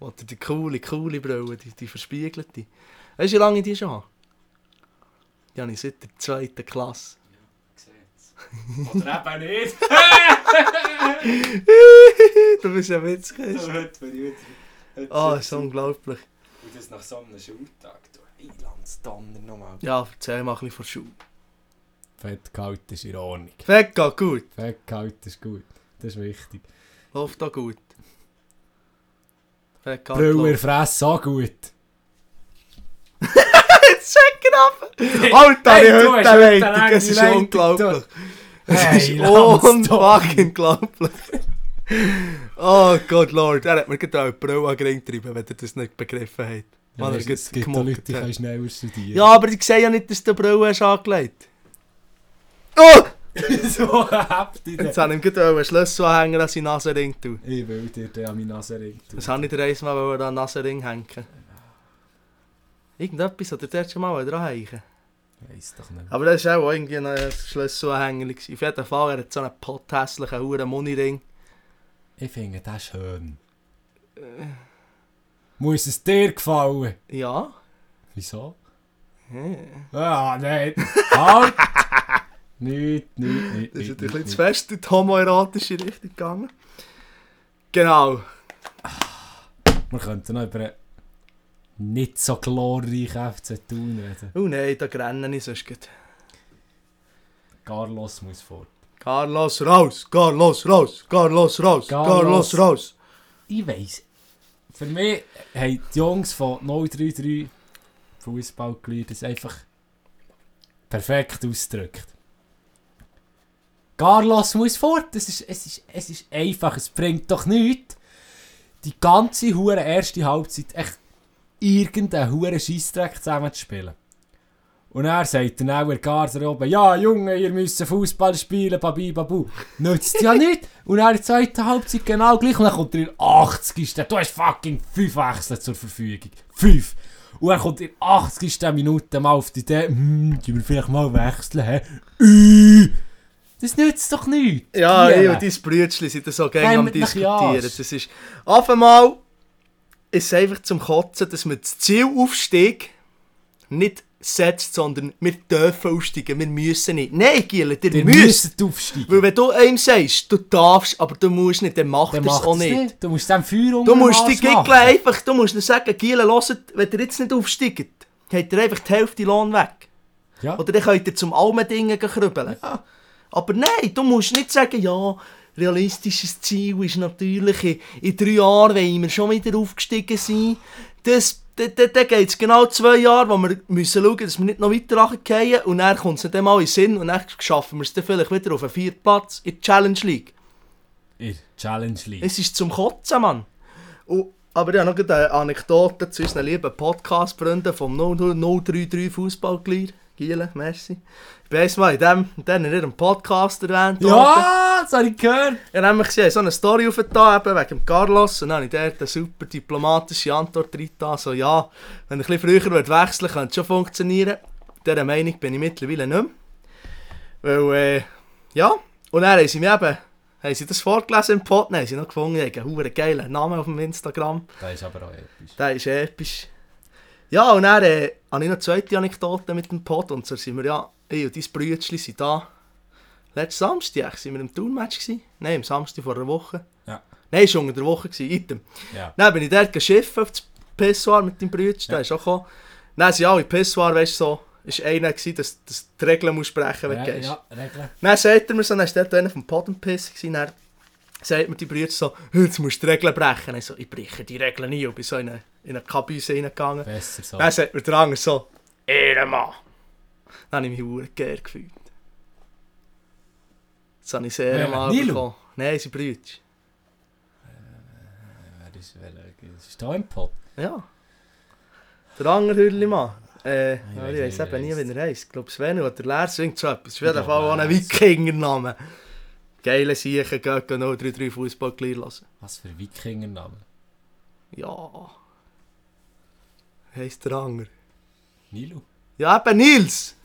Oder die coole, coole Brille, die, die verspiegelte. Weißt du, wie lange ich die schon habe? Die habe ich seit der zweiten Klasse. Oder eben nicht. [LAUGHS] [LAUGHS] du bist ein Witzkind. Heute bin ich wieder- Ah, ist unglaublich. Und das nach so einem Schultag. Du Eilandsdonner nochmal. Ja, erzähl mal ein bisschen von der Schule. Fettkalt ist in Ordnung. Fett geht gut. Fettkalt ist gut. Das ist wichtig. Läuft auch gut. Läuft. Fresse auch gut. Jetzt checken ab! Alter, Hey, ich heute Leitung, es ist unglaublich. Es ist. Oh Gott, Lord, er hat mir gerade Brille an den getrieben, wenn er das nicht begriffen hat. Ja, er es, gibt Leute, die können schneller studieren. Ja, aber die sehen ja nicht, dass du Brille hast angelegt. Oh! So habt ihr Jetzt habe ich ihm gerade einen Schlüsselanhänger an seinen Nasenring tun. Ich will dir den an meine Nase ring tun. Das habe ich dir einmal an den Nasenring hängen. Irgendetwas hat er dort schon mal dran hängen. Weiss doch nicht. Aber das war auch irgendwie ein Schlüsselanhänger. Auf jeden Fall, er hat so einen potthässlichen huren Moniring. Ich finde das schön. Muss es dir gefallen? Ja. Wieso? Ja. Ah, nein. Halt! Nicht, nicht, nicht. Das ist natürlich nicht, zu fest in die homoerotische Richtung gegangen. Genau. Wir könnten noch über einen nicht so glorreichen FC Thun reden. Oh nein, da grenne ich sonst gut. Carlos muss fort. Carlos raus, Carlos raus, Carlos raus, Carlos. Carlos raus. Ich weiss. Für mich haben die Jungs von 033 Fußballglieder das einfach perfekt ausgedrückt. Carlos muss fort. Es ist, es, ist, es ist einfach. Es bringt doch nichts. Die ganze hure erste Halbzeit echt irgendeinen hure Scheissdreck zusammenzuspielen. Und er sagt dann auch der Garder oben, ja Junge, ihr müsst Fußball spielen, babi babu. Nützt ja nicht. Und er in der zweiten Halbzeit genau gleich. Und dann kommt er in der 80. Du hast fucking 5 Wechsel zur Verfügung. 5. Und er kommt in der 80. Minute mal auf die Idee, hm, die wir vielleicht mal wechseln, hä? Das nützt doch nichts. Ja, ich und dein Brütschli sind so gerne am ja. diskutieren. Das ist... Auf einmal ist es einfach zum Kotzen, dass man das Zielaufstieg nicht setzt, sondern wir dürfen aufsteigen, wir müssen nicht. Nein, Giele, ihr Ihr müsst. müsst aufsteigen. Weil wenn du einem sagst, du darfst, aber du musst nicht, dann macht er es auch nicht. nicht. Du musst dem Feuer Du unter musst die machen. einfach, du musst ihnen sagen, Giele, hört, wenn ihr jetzt nicht aufsteigt, habt ihr einfach die Hälfte Lohn weg. Ja. Oder dann könnt ihr zum allen Dingen krübeln. Ja. Aber nein, du musst nicht sagen, ja, realistisches Ziel ist natürlich, in, in drei Jahren wollen wir schon wieder aufgestiegen sein. Das, da, da, da geht es genau zwei Jahre, wo wir müssen schauen, dass wir nicht noch weiter runterfallen. Und dann kommt es dann mal in den Sinn und dann schaffen wir es dann vielleicht wieder auf den vierten Platz in der Challenge League. In der Challenge League. Es ist zum Kotzen, Mann. Und, aber ich habe noch eine Anekdote zu unseren lieben Podcast-Freunden vom 033 Fußballglied. Giele, merci. Ich bin einmal in dem, in ihrem Podcast erwähnt. Ja, das habe ich gehört. Ich habe nämlich gesehen, so eine Story aufgetan, wegen dem Carlos. Und dann habe ich dort eine super diplomatische Antwort reingetan. So, ja, wenn ich ein bisschen früher wechseln würde, könnte es schon funktionieren. Dieser Meinung bin ich mittlerweile nicht mehr. Weil, äh, ja. Und dann haben sie mir eben, haben sie das vorgelesen im Pod, haben sie noch gefunden, ich habe einen geilen Namen auf dem Instagram. Das ist aber auch episch. Der ist episch. Ja, und dann äh, habe ich noch eine zweite Anekdote mit dem Pod. Und so sind wir ja, ich und dein Brütschli sind da. Letzten Samstag sind wir im Turnmatch. Nein, am Samstag vor einer Woche. Ja. Nein, war unter der Woche, gewesen, item. Ja. Dann bin ich dort geschiffen auf das Pissoir mit dem Brütsch, der Ja. ist auch gekommen. Dann sind alle Pissoir, weißt du, so, ist einer gewesen, dass, dass du die Regeln musst sprechen, wenn Ja, du gehst. ja, Regeln. Dann sagt er mir so, dann ist dort einer vom Pod am Pissen dann sagt mir die Brüder so, jetzt musst du die Regeln brechen. Ich so, ich breche die Regeln nie und bin so in eine, in eine Kabüse reingegangen. Besser so. Dann sagt mir der andere so, Ehrenmann. Dann habe ich mich verdammt geehrt gefühlt. Jetzt habe ich sehr mal Nilo? bekommen. Nein, sie Brüder. Wer ist, welcher? Ist da im Pot? Ja. Der andere Hüllimann. Äh, Ich ja, ich weiß eben nie, wie er heisst. Ich glaube, Sven oder Lars, irgend so etwas. Auf jeden Fall auch ein. Wikingername. Geile Siechen, gehen 033 Fußball lassen. Was für Wikingernamen? Ja. Heisst der Anger. Nilo? Ja, eben Nils!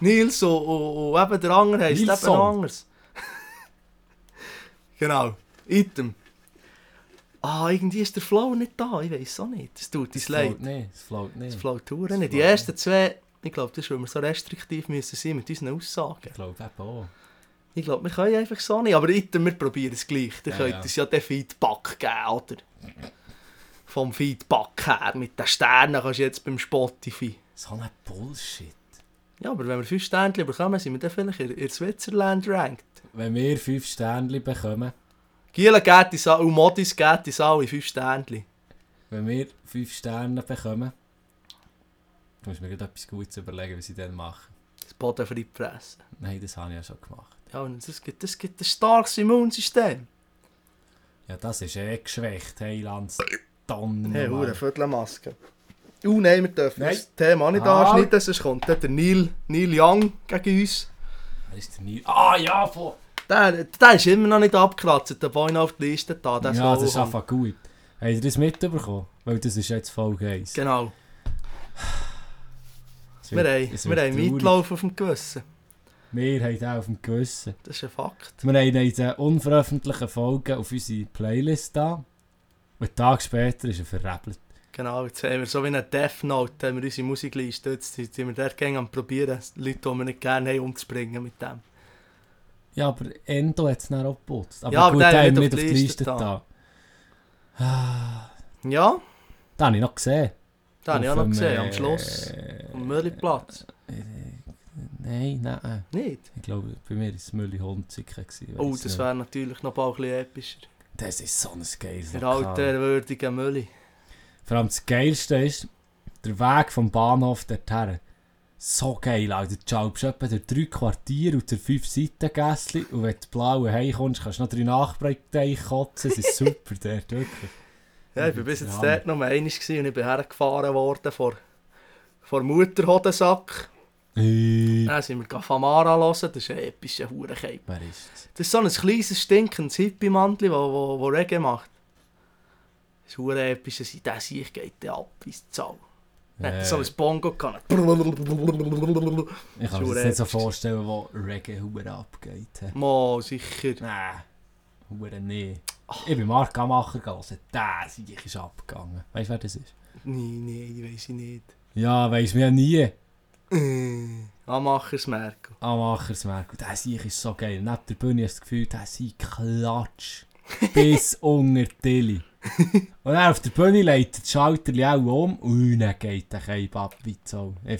Nils und, und, und eben der Anger heisst eben Nilsson. anders. [LAUGHS] genau. Item. Ah, irgendwie ist der Flow nicht da. Ich weiß auch nicht. Es tut uns leid. Float nicht, es float Es Touren Es nicht. Die ersten zwei, ich glaube, das ist, weil wir so restriktiv müssen sein mit unseren Aussagen. Ich glaube eben auch. Ich glaube, wir können einfach so nicht. Aber Item, wir probieren es gleich. Ihr Ja, könnt ja. uns ja den Feedback geben, oder? Vom Feedback her. Mit den Sternen kannst du jetzt beim Spotify. So ein Bullshit. Ja, aber wenn wir fünf Sterne bekommen, sind wir dann vielleicht in, in Switzerland ranked. Wenn wir 5 Sternchen bekommen, Giela geht uns alle, und Modis geht uns alle fünf Sterne. wenn wir 5 Sterne bekommen, du musst mir gerade etwas Gutes überlegen, was ich dann mache. Das Boden frei fressen. Nein, das habe ich ja schon gemacht. Ja, und das gibt, das gibt ein starkes Immunsystem. Ja, das ist eh geschwächt, hey Lanz. Tonnen. Hey, hure Viertelmaske. Uh, nein, wir dürfen Nein. das Thema nicht Ah. anschneiden, sonst kommt dann der Neil, Neil Young gegen uns. Wer ist der Nils? Ah ja, von... Der, der ist immer noch nicht abgekratzt, der Boy auf die Liste da. Der ja, das ist einfach gut. Habt ihr das mitbekommen? Weil das ist jetzt Folge 1. Genau. Es Wir haben, es wir haben auf dem Gewissen. Wir haben den auf dem Gewissen. Das ist ein Fakt. Wir haben den unveröffentlichten Folgen auf unsere Playlist da. Und einen Tag später ist er verrebelt. Genau, jetzt haben wir so wie eine Death Note, haben wir unsere Musikliste. Jetzt sind wir dort gegen am probieren, Leute, die wir nicht gerne haben, umzubringen mit dem. Ja, aber Endo hat es dann auch geputzt. Aber Ja, aber gut, den haben wir nicht auf die Liste da. Ah, Ja, Den habe ich noch gesehen. den habe ich auch noch gesehen, am äh, Schluss. Am Mörliplatz. Äh, nein, nein. Nicht? Ich glaube, bei mir war es Mülli gewesen, Oh, das wäre natürlich noch ein bisschen epischer. Das ist so ein geiles Der Lokal. alte, würdige Mülli. Vor allem das Geilste ist, der Weg vom Bahnhof dorthin. So geil, Alter. Du schaust etwa durch drei Quartiere und durch fünf Seitengässchen und wenn du blaue heimkommst, kannst du noch drei Nachbreite kotzen. Es ist super [LAUGHS] dort, wirklich. Ja, ich war bis jetzt dort noch einmal und ich bin hergefahren worden vor, vor Mutterhodensack. Äh, Dann sind wir Famara hören, das ist ein epischer Hurenkeim. Wer ist das? Das ist so ein kleines, stinkendes Hippie-Mantli, wo, wo, wo Reggae macht. Das ist hure episch, der sich geht ab ins Zau. Er hat so ein Bongo gehabt. Ich kann mir Das das nicht so vorstellen, wo Reggae hure abgeht. Mo, sicher. Nein, hure nee. Ich bin Mark Gamacher gelesen. Der ist abgegangen. Weißt du, wer das ist? Nein, nein, ich weiß ich nicht. Ja, weiss mir ja nie. Äh, Amachersmerkel. Amachersmerk. Und der Sieg ist so geil. Neben der Bühne hast du das Gefühl, der Sieg klatsch. [LAUGHS] Bis unter Tilly. Und dann auf der Bühne leitet das Schalterli auch um und dann geht der Keib ab wie so. Äh, äh.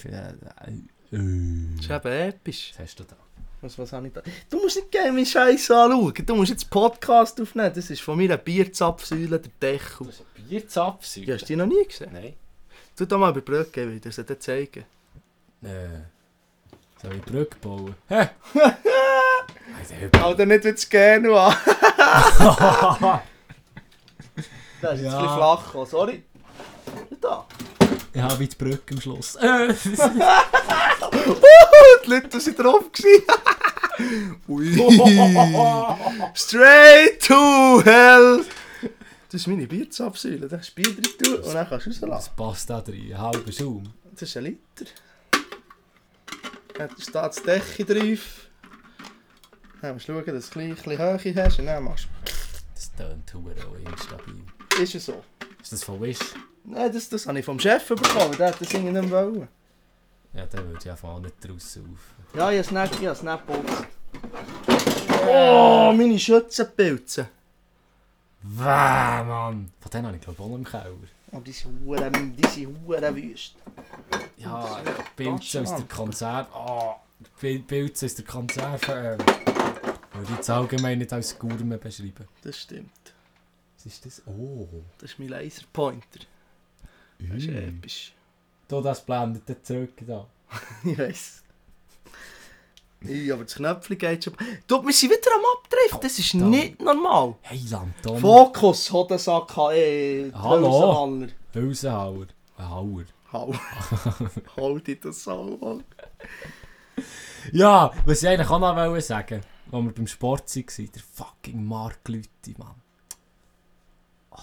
Das ist eben episch. Was hast du da? Was, was habe ich da? Du musst nicht gerne meinen Scheiß anschauen. Du musst jetzt Podcast aufnehmen. Das ist von meiner Bierzapfsäule der Deckel. ist ein Bierzapfsäule. Ja, hast du die noch nie gesehen? Nein. Tu da mal über die Brücke wieder, das dir zeigen. Äh. Soll ich Brücke bauen? Hä? Alter, Alter, nicht wie es gerne war. Das ist jetzt Ja. ein bisschen flach gekommen, sorry. Da. Ich habe die Brücke am Schluss. Äh, Die Leute sind drauf. Ui. Straight to hell. Das ist meine Bierzapfsäule. Da kannst du Bier drin tun und dann kannst du das rauslassen. passt da drin. Ein halber Schaum. Das ist ein Liter. Dann steht das Decke drauf. Dann musst du schauen, dass du ein bisschen Höhe hast und dann machst Das tönt hure auch instabil. du... Ist es so? Ist das von Wish? Nein, das, das habe ich vom Chef bekommen. Der hat das irgendwie nicht mehr wollen. Ja, der würde ja einfach nicht draussen auf. Ja, ich habe es nicht, ich nicht geputzt. Oh, meine Schützenpilze. Wäh, Mann! Von denen habe ich glaube ich auch im Keller. Aber die sind huren, die sind huren wüst. Ja, Pilze aus der. Konserve. Ah, Pil- Pilze aus der Konserve. Würde ich jetzt allgemein nicht als Gourmet beschreiben. Das stimmt. Was ist das? Oh. Das ist mein Laserpointer. Das ist episch. Du, das blendet dann zurück da. [LAUGHS] Ich weiss. Ja, aber das Knöpfchen geht schon. Du, wir sind wieder am Abdrift. Das ist nicht normal. Hey, Anton. Fokus, Hodensack, eh, Hallo. Hülsenhauer. Ein Hauer. Hau dich das auch an. Ja, was ich eigentlich auch noch wollte sagen, als wir beim Sport waren, der fucking Mark Lüthi, Mann. Oh,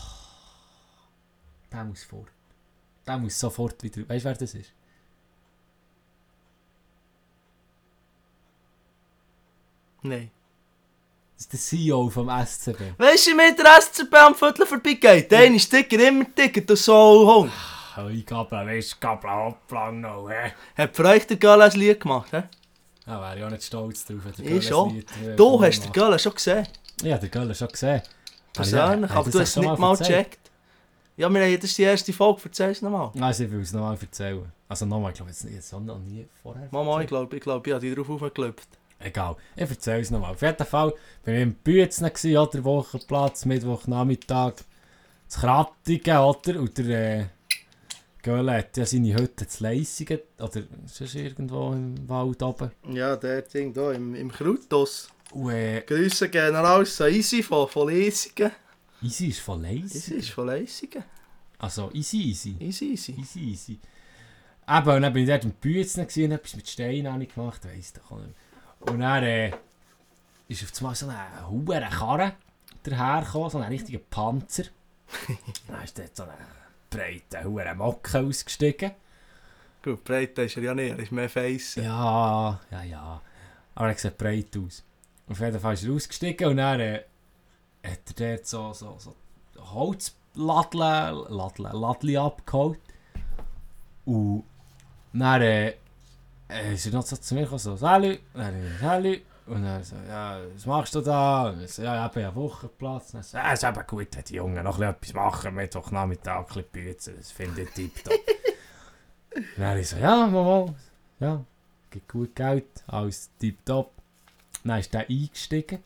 der muss fort. Der muss sofort wieder... Weißt du, wer das ist? Nein. Das ist der CEO vom SCB. Weißt du, wie mit der SCP am Viertel vorbeigeht? Der ist dicker, immer dicker, du Soulhund. Gabla, weißt du, Gabla, hopplang noch, hä? Hat für euch der Göll ein Lied gemacht, hä? Da wäre ich auch nicht stolz drauf, wenn der Ich schon. Du hast den. Göll schon gesehen. Ja, der Göll schon gesehen. Persönlich, aber du hast es nicht mal gecheckt. Ja, wir haben, ist die erste Folge, erzähl es nochmal. Also ich will es nochmal erzählen. Also nochmal, ich glaube jetzt, jetzt habe ich noch nie vorher Mama, ich glaube, ich, glaub, ich habe dich drauf aufgeklopft. Egal, ich erzähle es nochmal. Auf jeden Fall bin ich im gewesen, oder? Wochenplatz, Mittwochnachmittag. Das Krattigen, oder? Und der äh, Göhle hat ja seine Hütte zu Leissingen. Oder sonst irgendwo im Wald oben. Ja, der Ding da im, im Krautos. Und äh, Grüße gehen raus an Easy von, von Leisingen. Easy ist von Easy Leissingen. ist von Leisingen. Also easy, easy. Easy, easy. Easy, easy. Eben, und dann bin ich dort im Bützen gewesen, etwas mit Steinen habe ich gemacht, weiss doch nicht. Und dann äh, ist auf einmal so eine hohe Karre dahergekommen, so ein richtiger Panzer. [LAUGHS] dann ist dort so ein breiter, hoher Mocke ausgestiegen. Gut, breit ist er ja nicht, er ist mehr Face. Ja, ja, ja. Aber er sieht breit aus. Auf jeden Fall ist er ausgestiegen und dann äh, hat er dort so, so, so Holzladle, Ladle, Ladli abgeholt. Und dann äh, ist er noch so zu mir gekommen, so, dann ich, Sally. Und er so, ja, was machst du da? Und ich so, ja, ich habe einen Wochenplatz. Und er so, ja, ist eben gut, die Jungen noch etwas machen, Mittwochnachmittag ein bisschen büzen, das finde ich tipptopp. [LAUGHS] Und dann ich so, ja, Mama, ja, gibt gut Geld, alles tipptopp. Dann ist der eingestiegen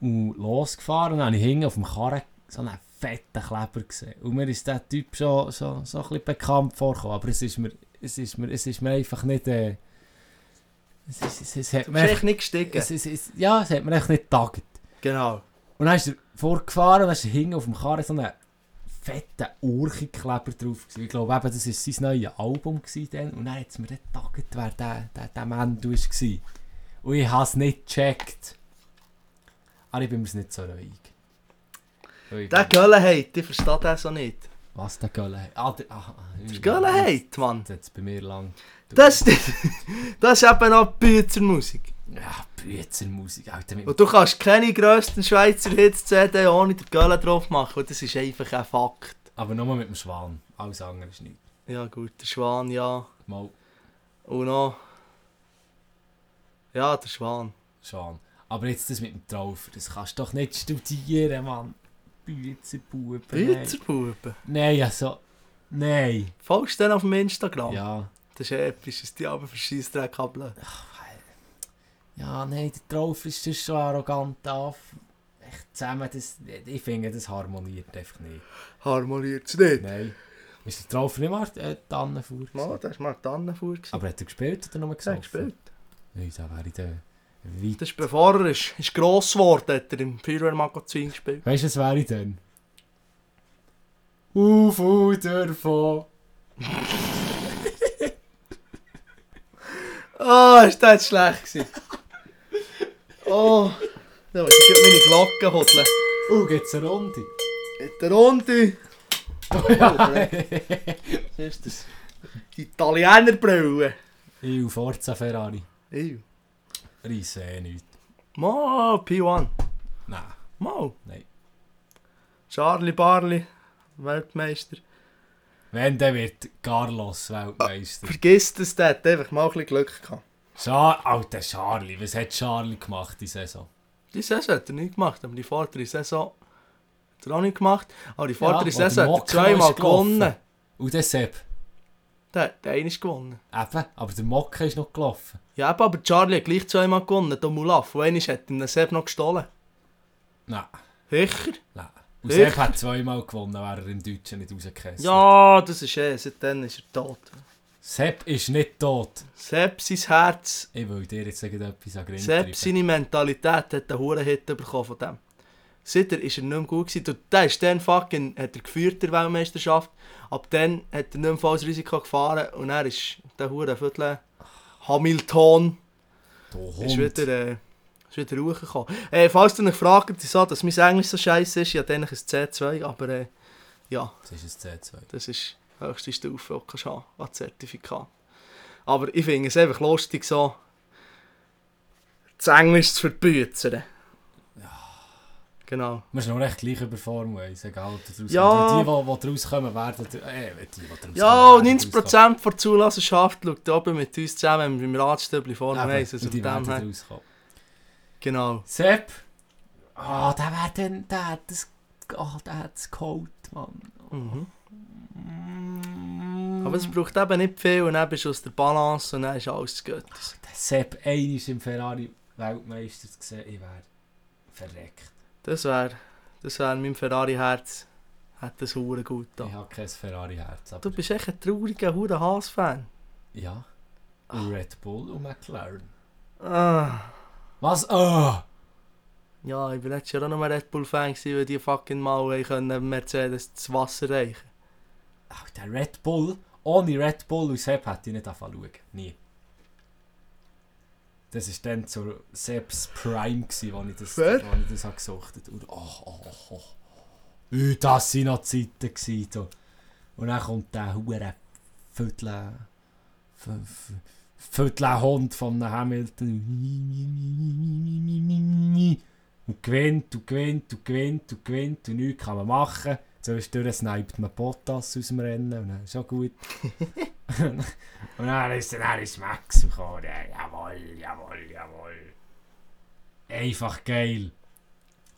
und losgefahren. Und dann habe ich hinten auf dem Karren so einen fetten Kleber gesehen. Und mir ist der Typ schon, schon so ein bisschen bekannt vorgekommen. Aber es ist mir, es ist mir, es ist mir einfach nicht... Äh, es, ist, es, es hat Du echt, nicht gestiegen. es, es, es, ja, es hat mir echt nicht getagt. Genau. Und dann ist er vorgefahren und dann hinten auf dem Karren so einen fetten Urchenkleber drauf. Gewesen. Ich glaube eben, das war sein neues Album gewesen dann. Und dann hat es mir nicht getagt, wer der, der, der Mann du war. Und ich habe es nicht gecheckt. Aber ich bin mir nicht so ruhig. Ruhig. Der Göllenheit, ich verstehe das so nicht. Was der Gölle hat? Ah, der, ah, ah, Der Göllenheit, Mann. Hat bei mir lang... Das, [LAUGHS] das ist eben auch Büzermusik. Ja, Büzermusik, Alter. Und du kannst keine grössten Schweizer Hits CD ohne den Göllen drauf machen. Das ist einfach ein Fakt. Aber nur mit dem Schwan. Alles andere ist nicht. Ja gut, der Schwan, ja. Mal Und noch... Ja, der Schwan. Schwan. Aber jetzt das mit dem Traufer, das kannst du doch nicht studieren, Mann. Büzerbuben. Büzerbuben. Nein, also... Nein. Folgst du den auf dem Instagram? Ja. Das ist episch, dass die aber Scheissdreck haben. Ja, nein, der Traufer ist sonst schon arrogant auf. Echt zusammen, das, ich finde, das harmoniert einfach nicht. Harmoniert es nicht. Nein. Ist der Traufer nicht mal äh, Tannenfuhr? Ja, das war mal Tannenfuhr. Aber hat er gespielt oder nur gesagt? gespielt. Nein, da wäre ich der weit. Das ist bevor er ist, ist gross geworden, hat er im Feuerwehrmagazin gespielt. Weißt du, was wäre ich denn? Auf und davon. [LAUGHS] Oh, ist das schlecht gewesen. Oh, da muss ich meine Glocke hodeln. Oh, geht's eine Runde? In der Runde. Oh, ja. [LAUGHS] Was ist das? Die Italienerbrille. Ich Forza Ferrari. Ew. Reisse eh nichts. Mal, P1. Nein. Mal. Nein. Charlie Barley, Weltmeister. Wenn, dann wird Carlos Weltmeister. Vergiss das, der hat einfach mal ein bisschen Glück gehabt. Char Alter Charlie, was hat Charlie gemacht die Saison? Die Saison hat er nicht gemacht, aber die vordere Saison hat er auch nicht gemacht. Aber die Ja, vordere wo Saison hat er zweimal gewonnen. Und der Sepp. Der, der eine ist gewonnen. Eben, aber der Mokka ist noch gelaufen. Ja, eben, aber Charlie hat gleich zweimal gewonnen, der Mulaf. Und einer hat ihm den Sepp noch gestohlen. Nein, Sicher? nein. Und Echt? Sepp hat zweimal gewonnen, wäre er im Deutschen nicht rausgekommen. Ja, das ist eh, seitdem ist er tot. Sepp ist nicht tot. Sepp, sein Herz, Ich will dir jetzt etwas an Sepp, seine Mentalität hat einen hohen Hit bekommen von dem. Seitdem ist er nicht mehr gut gewesen. Und Der ist dann fucking, hat er geführt der Weltmeisterschaft. Ab dann hat er nicht mehr volles Risiko gefahren. Und er ist der hure Viertel Hamilton Du ist Hund. wieder, äh, ist wieder hochgekommen. Äh, falls du dich fragt, wieso dass mein Englisch so scheiße ist, ja, dann ein C2, aber äh, ja, Das ist ein C2. das ist die höchste Stufe, die du an Zertifikat. Aber ich finde es einfach lustig, so das Englisch zu verbüzen. Genau. Wir sind noch recht gleich über Formel 1, egal ob daraus Ja. Die, die, die rauskommen, werden... Äh, die, die rauskommen, Ja, werden 90% der Zulassenschaft schaut oben mit uns zusammen beim rauskommen. weiss. Eben, Also und die werden rauskommen. Genau. Sepp! Ah, der wäre dann... Der hat das... Ah, der hat es geholt, Mann. Mhm. Mm. Aber es braucht eben nicht viel und dann bist du aus der Balance und dann ist alles gut. Der Sepp einmal im Ferrari Weltmeister zu sehen, ich wäre verreckt. Das wäre das wär mein Ferrari-Herz. Hat das hure gut Ich da. habe kein Ferrari-Herz. Du bist echt ein trauriger hure Haas-Fan. Ja. Und Red Bull und McLaren. Ah. Was? Ah! Ja, ich war letztes Jahr auch noch mal Red Bull-Fan, gewesen, weil die fucking mal können Mercedes das Wasser reichen Ach, der Red Bull, ohne Red Bull und Sepp hätte ich nicht anfangen. Nie. Das war dann zur Seps Prime, gewesen, wo ich das, wo ich das habe gesuchtet Und oh, oh, oh, oh. Ui, das waren noch Zeiten. Gewesen, so. Und dann kommt der hure Viertel... Viertel-Hund von Hamilton. Und gewinnt und gewinnt und gewinnt und gewinnt und nichts kann man machen. Zwischendurch sniped man Bottas aus dem Rennen und dann ist auch gut. [LAUGHS] und dann ist, dann ist Max gekommen. Ja, Jawohl, jawohl, jawohl. Einfach geil.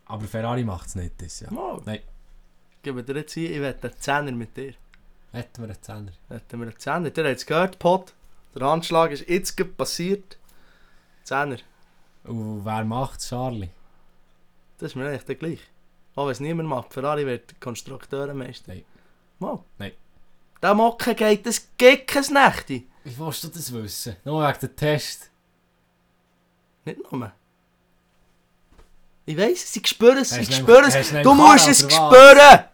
Aber Ferrari macht es nicht, das ja. Mal. Nein. Ich gebe dir jetzt hier, ich wette einen Zehner mit dir. Hätten wir einen Zehner. Hätten wir einen Zehner. Der hat es gehört, Pot. Der Handschlag ist jetzt gerade passiert. Zehner. Und wer macht Charlie? Das ist mir eigentlich gleich. Auch wenn es niemand macht. Ferrari wird Konstrukteurenmeister. Nein. Mal. Nein. Der Mocke geht, das kein Nächte. Wie willst du das wissen? Nur wegen dem Test. Nicht nur. Ich weiss es, ich spüre es, ich spüre es. du musst es spüren.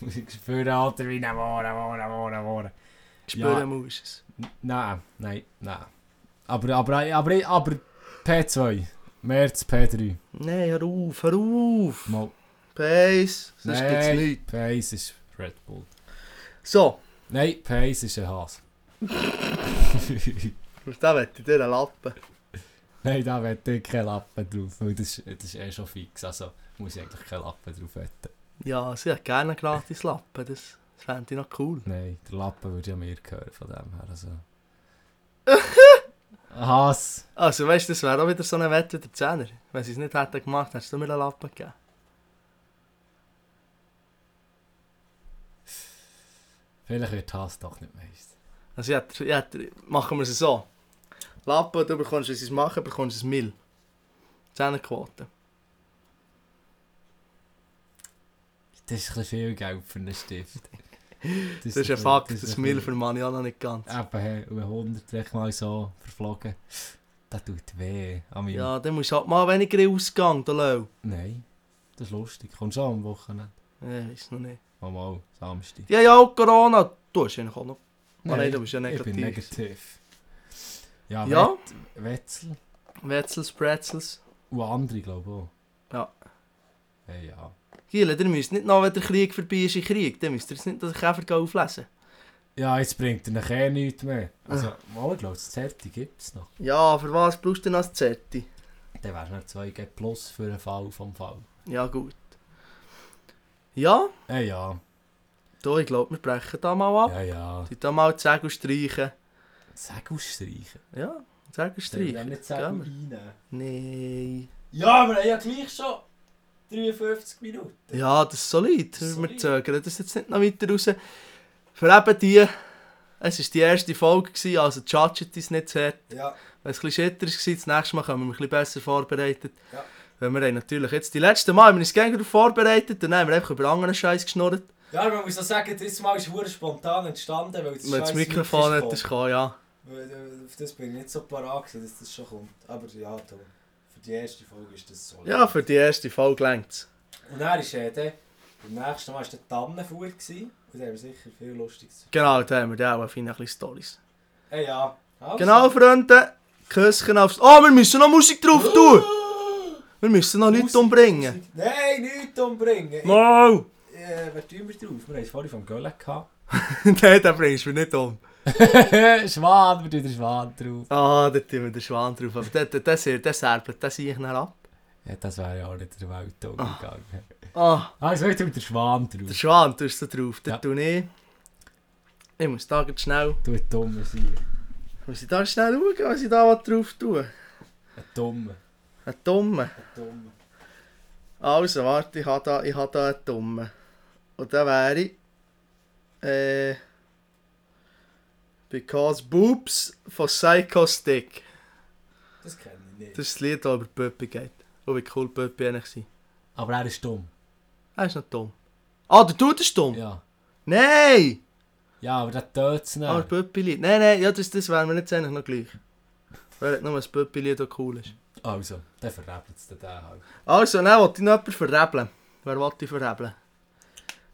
[LAUGHS] ich spüre Alter wie eine Wohre, Wohre, Wohre, Wohre. Spüren Ja. musst es. Nein, nein, nein. Aber, aber, aber, aber P2. März P3. Nein, hör auf, hör auf. Mal. Pace, sonst gibt's Nein, nichts. Pace ist Red Bull. So, Nein, Pace ist ein Haas. [LAUGHS] da wette ich dir einen Lappen. Nein, da wette ich keinen Lappen drauf. Weil das, das ist eh schon fix. Also muss ich eigentlich keinen Lappen drauf wetten. Ja, sie hat gerne einen gratis Lappen, das, das fände ich noch cool. Nein, der Lappen würde ja mir gehören von dem her. Also. [LAUGHS] Haas. Also weißt du, das wäre auch wieder so eine Wette der Zehner. Wenn sie es nicht hätten gemacht, hättest du mir einen Lappen gegeben. Vielleicht wird Haas doch nicht Meister. Also ich hätte, machen wir es so. Lappen, du bekommst, wenn sie es machen, bekommst ein Mill. Zehnerquote. Das ist ein bisschen viel Geld für einen Stift. [LAUGHS] Das ist ein Fakt, das Mill für Mann ja noch nicht ganz. Eben, hey, und 100 direkt mal so verflogen. Das tut weh. An Ja, dann musst du halt mal weniger Ausgang, der Lau. Nein, das ist lustig. Kommst du am Wochenende? Ich weiß noch nicht. Mal, mal, Samstag. Ja, ja, auch Corona. Du hast eigentlich auch noch. Ah, nein, du bist ja Ich bin negativ. negativ. Ja, Ja. Wet Wetzel Wetzels, Pretzels. und andere, glaube ich auch. Ja. Hey, ja. Giele, ihr müsst nicht noch, wenn der Krieg vorbei ist, in Krieg. Dann müsst ihr jetzt nicht den Käfer auflesen. Ja, jetzt bringt er nachher nichts mehr. Also, mal, ich glaube, das Zerti gibt es noch. Ja, für was brauchst du denn als Zetti? Dann wäre es noch 2G plus für einen Fall vom Fall. Ja, gut. Ja, Hey, ja. da, ich glaube, wir brechen da mal ab. Ja, ja. Die da mal die Segel streichen. Sag ausstreichen. Ja, Segel streichen. nicht Gell? reinnehmen. Nein. Ja, wir haben ja gleich schon 53 Minuten. Ja, das ist solid. Wir Solid. zögern das jetzt nicht noch weiter raus. Für eben die, es war die erste Folge, gewesen, also judget es nicht zu hart. Ja. Wenn es ein bisschen war, das nächste Mal kommen wir ein bisschen besser vorbereitet. Ja. Weil wir haben natürlich jetzt die letzten Mal haben wir uns darauf vorbereitet, dann haben wir einfach über anderen Scheiß geschnurrt. Ja, man muss auch sagen, das Mal ist hure spontan entstanden, weil das, Wenn das Mikrofon Mikro nicht ist gekommen, ja. Weil, äh, Auf das bin ich nicht so parat dass das schon kommt. Aber ja, toll. Die erste Folge ist das so. Ja, für die erste Folge längt es. Und dann ist äh, der, beim nächsten Mal war der Tannenfuhr. Und da haben wir sicher viel Lustiges. Genau, da haben wir dann auch feine kleine Storys. Hey, ja. Also. Genau, Freunde, Küsschen aufs... Oh, wir müssen noch Musik drauf tun! Wir müssen noch Leute Musik, umbringen. Musik. Nein, nichts umbringen. Mal! Äh, wer tun wir drauf? Wir haben es vorhin vom Göllen gehabt. [LAUGHS] Nein, den bringst du mir nicht um. [LAUGHS] Schwan, wir tun den Schwan drauf. Ah, da tun wir den Schwan drauf. Aber der, der, der, der, der särbelt, den sehe ich dann ab. Ja, das wäre ja auch nicht der Welt umgegangen. Ah, Also, ich tue den Schwan der drauf. Schwan tust du drauf. Den Ja. tue ich. Ich muss da ganz schnell... Du ein dummer sein. Muss ich da schnell schauen, was ich da drauf tue? Ein dummer. Ein Dummer. Ein dummer. Also, warte, ich habe da, ich habe da einen Dummen. Und der wäre... Äh... Because Boobs von Psycho Stick. Das kenne ich nicht. Das ist das Lied, das über Pöppi geht. Oh, wie cool Pöppi eigentlich war. Aber er ist dumm. Er ist noch dumm. Ah, der Dude ist dumm? Ja. Nein! Ja, aber der tötet es Aber nicht. Pöppi-Lied. Nein, nein, ja, das, das wäre mir jetzt eigentlich noch gleich. Weil nur ein Pöppi-Lied auch cool ist. Also, der verrebelt es den halt. Also, dann wollte ich noch jemanden verrebeln. Wer wollte ich verrebeln?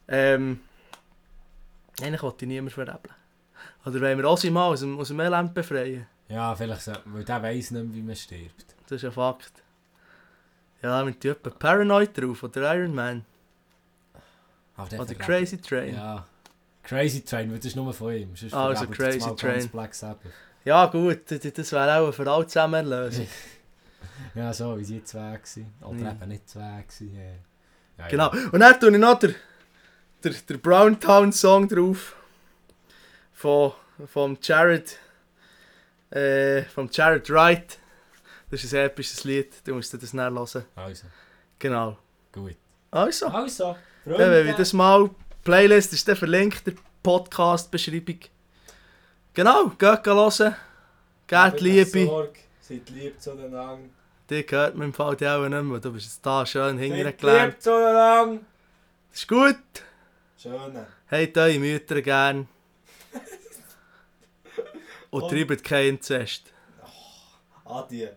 Ähm... Eigentlich wollte ich niemanden verrebeln. Oder wollen wir Ossi mal aus dem, aus dem Elend befreien? Ja, vielleicht so, weil der weiss nicht mehr, wie man stirbt. Das ist ein Fakt. Ja, mit Typen Paranoid drauf oder Iron Man oder Crazy Train. Ja, Ja. Crazy Train, weil das ist nur von ihm. Sonst Also, Crazy jetzt Train. Black Sabbath. gut, das- wäre auch für alle zusammen eine Lösung. [LAUGHS] Ja, so, wie sie zwei waren. Oder Mhm. eben nicht zwei waren. Ja. Ja, Genau. Und dann tue ich noch den, der, der Browntown Song drauf. Von, vom Jared. Äh, vom Jared Wright. Das ist ein episches Lied, du musst das näher hören. Also, Genau. gut. Also, Also, dann, wenn wir das mal. Playlist ist dann verlinkt, der Podcast-Beschreibung. Genau, geht hören. Geht Liebe. Seid lieb zueinander. Die gehört mir im Fall die auch nicht mehr. Du bist jetzt da schön Seid hingelernt. lieb zueinander. Das ist gut. Schöne. Habt eure Mütter gern. Und treibt keinen Inzest. Adieu.